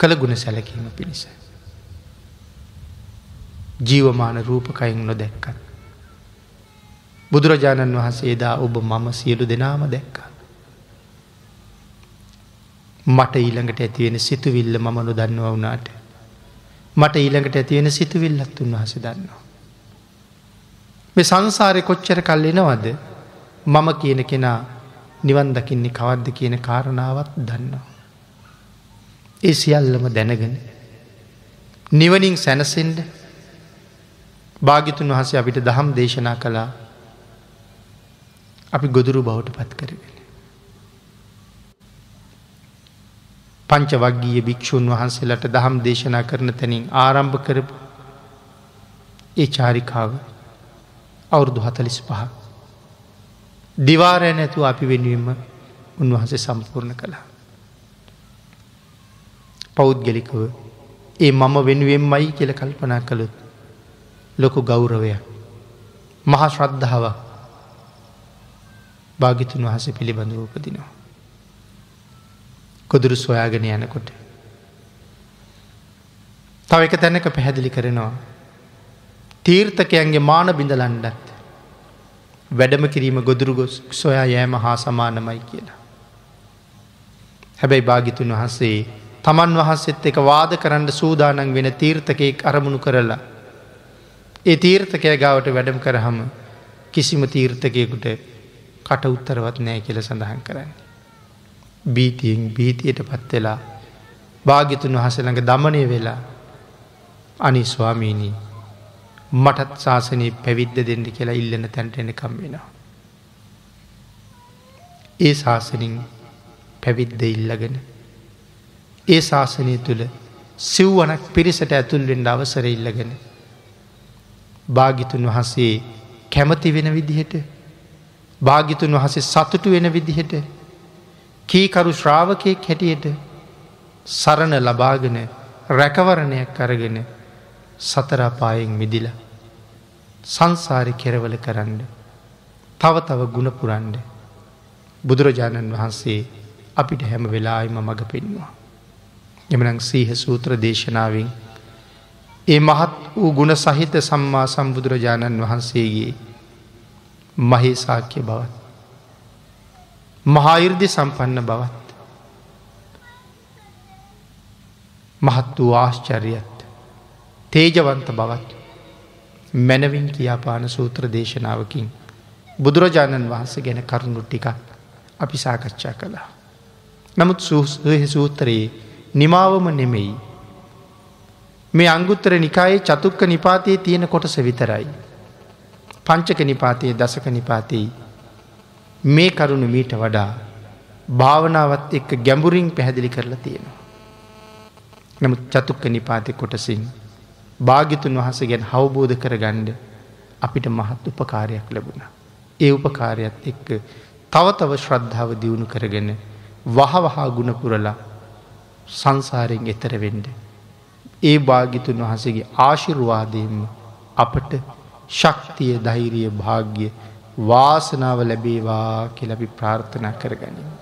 කළ ගුණ සැලකීම පිණිස. ජීවමාන රූපකයින් නොදැක්කත්. බුදුරජාණන් වහන්සේ එදා ඔබ මම සියලු දෙනාම දැක්කා. මට ඊළඟට ඇතිවෙන සිතුවිල්ල මම නොදන්නව වුණාට මට ඊළඟට ඇතිවෙන සිතුවිල්ලත් උන්වහස දන්නවා. මේ සංසාරය කොච්චර කල් එනවද මම කියන කෙනා නිවන් දකින්නේ කවද්ද කියන කාරණාවත් දන්නවා. ඒ සියල්ලම දැනගෙන නිවනින් සැනසෙන්ඩ භාගිතුන් වහසේ අපිට දහම් දේශනා කළා අපි ගොදුරු බවට පත් කරගෙන. පංච වගීය භික්‍ෂූන් වහන්සේලට දහම් දේශනා කරන තැනින් ආරම්භ කරපු ඒ චාරිකාව අවුරුදු හතලිස් පහ. දිවාරය නැතුව අපි වෙනුවීම උන්වහන්සේ සම්පූර්ණ කළා. පෞද්ගලිකව ඒ මම වෙනුවෙන් මයි කියල කල්පනා කළොත් ලොකු ගෞරවය මහා ශ්‍රද්ධාව භාගිතුන් වහස පිළිබඳව උපදිනවා. කොදුරු සොයාගෙන යනකොට. තව එක තැනක පැහැදිලි කරනවා. තීර්ථකයන්ගේ මාන බිඳලන්ඩත් වැඩම කිරීම ගොදුරු ගොස් සොයා යෑම හා සමානමයි කියලා. හැබැයි භාගිතුන් වහන්සේ තමන් වහන්සෙත් එක වාද කරන්න සූදානන් වෙන තීර්ථකයෙක් අරමුණු කරලා. ඒ තීර්ථකය ගාවට වැඩම් කරහම කිසිම තීර්ථකයකුට කට උත්තරවත් නෑ කියල සඳහන් කරන්න. බීතියෙන් බීතියට පත්වෙලා භාගිතුන් වහසළඟ දමනය වෙලා අනි ස්වාමීණී මටත් ශාසනයේ පැවිද්ද දෙන්න කියලා ඉල්ලන තැන්ට එනකම් වෙනවා. ඒ ශාසනින් පැවිද්ද ඉල්ලගෙන ඒ ශාසනය තුළ සිව්වනක් පිරිසට ඇතුල්වෙන්ඩ අවසර ඉල්ලගෙන භාගිතුන් වහන්සේ කැමති වෙන විදිහට භාගිතුන් වහසේ සතුටු වෙන විදිහට කීකරු ශ්‍රාවකයෙක් හැටියට සරණ ලබාගෙන රැකවරණයක් අරගෙන සතරාපායෙන් මිදිල සංසාරි කෙරවල කරන්න තව තව ගුණපුරන්ඩ බුදුරජාණන් වහන්සේ අපිට හැම වෙලායිම මඟ පෙන්වා. එමනං සීහ සූත්‍ර දේශනාවෙන් ඒ මහත් වූ ගුණ සහිත සම්මා සම්බුදුරජාණන් වහන්සේගේ මහේසාක්‍ය බවත්. මහායිර්දි සම්පන්න බවත්. මහත් වූ ආශ්චරියත් තේජවන්ත බවත් මැනවින් කියාපාන සූත්‍ර දේශනාවකින් බුදුරජාණන් වහන්සේ ගැන කරුණු ටිකක් අපි සාකච්ඡා කළා. නමුත් සූහ සූත්‍රයේ නිමාවම නෙමෙයි. මේ අංගුත්තර නිකායේ චතුක්ක නිපාතයේ තියෙන කොටස විතරයි. පංචක නිපාතයේ දසක නිපාතයේ මේ කරුණු මීට වඩා භාවනාවත් එක්ක ගැඹුරින් පැහැදිලි කරලා තියෙනවා. නමුත් චතුක්ක නිපාතය කොටසින් භාගිතුන් වහස ගැන හවබෝධ කරගණ්ඩ අපිට මහත් උපකාරයක් ලැබුණ. ඒ උපකාරයක් එක්ක තව තව ශ්‍රද්ධාව දියුණු කරගෙන වහවහා ගුණපුරලා සංසාරයෙන් එතරවෙන්ඩ. ඒ භාගිතුන් වහසගේ ආශිරුවාදයෙන්ම අපට ශක්තිය ධෛරිය භාග්‍ය වාසනාව ලැබේවා කියලබි ප්‍රාර්ථනා කරගනින්.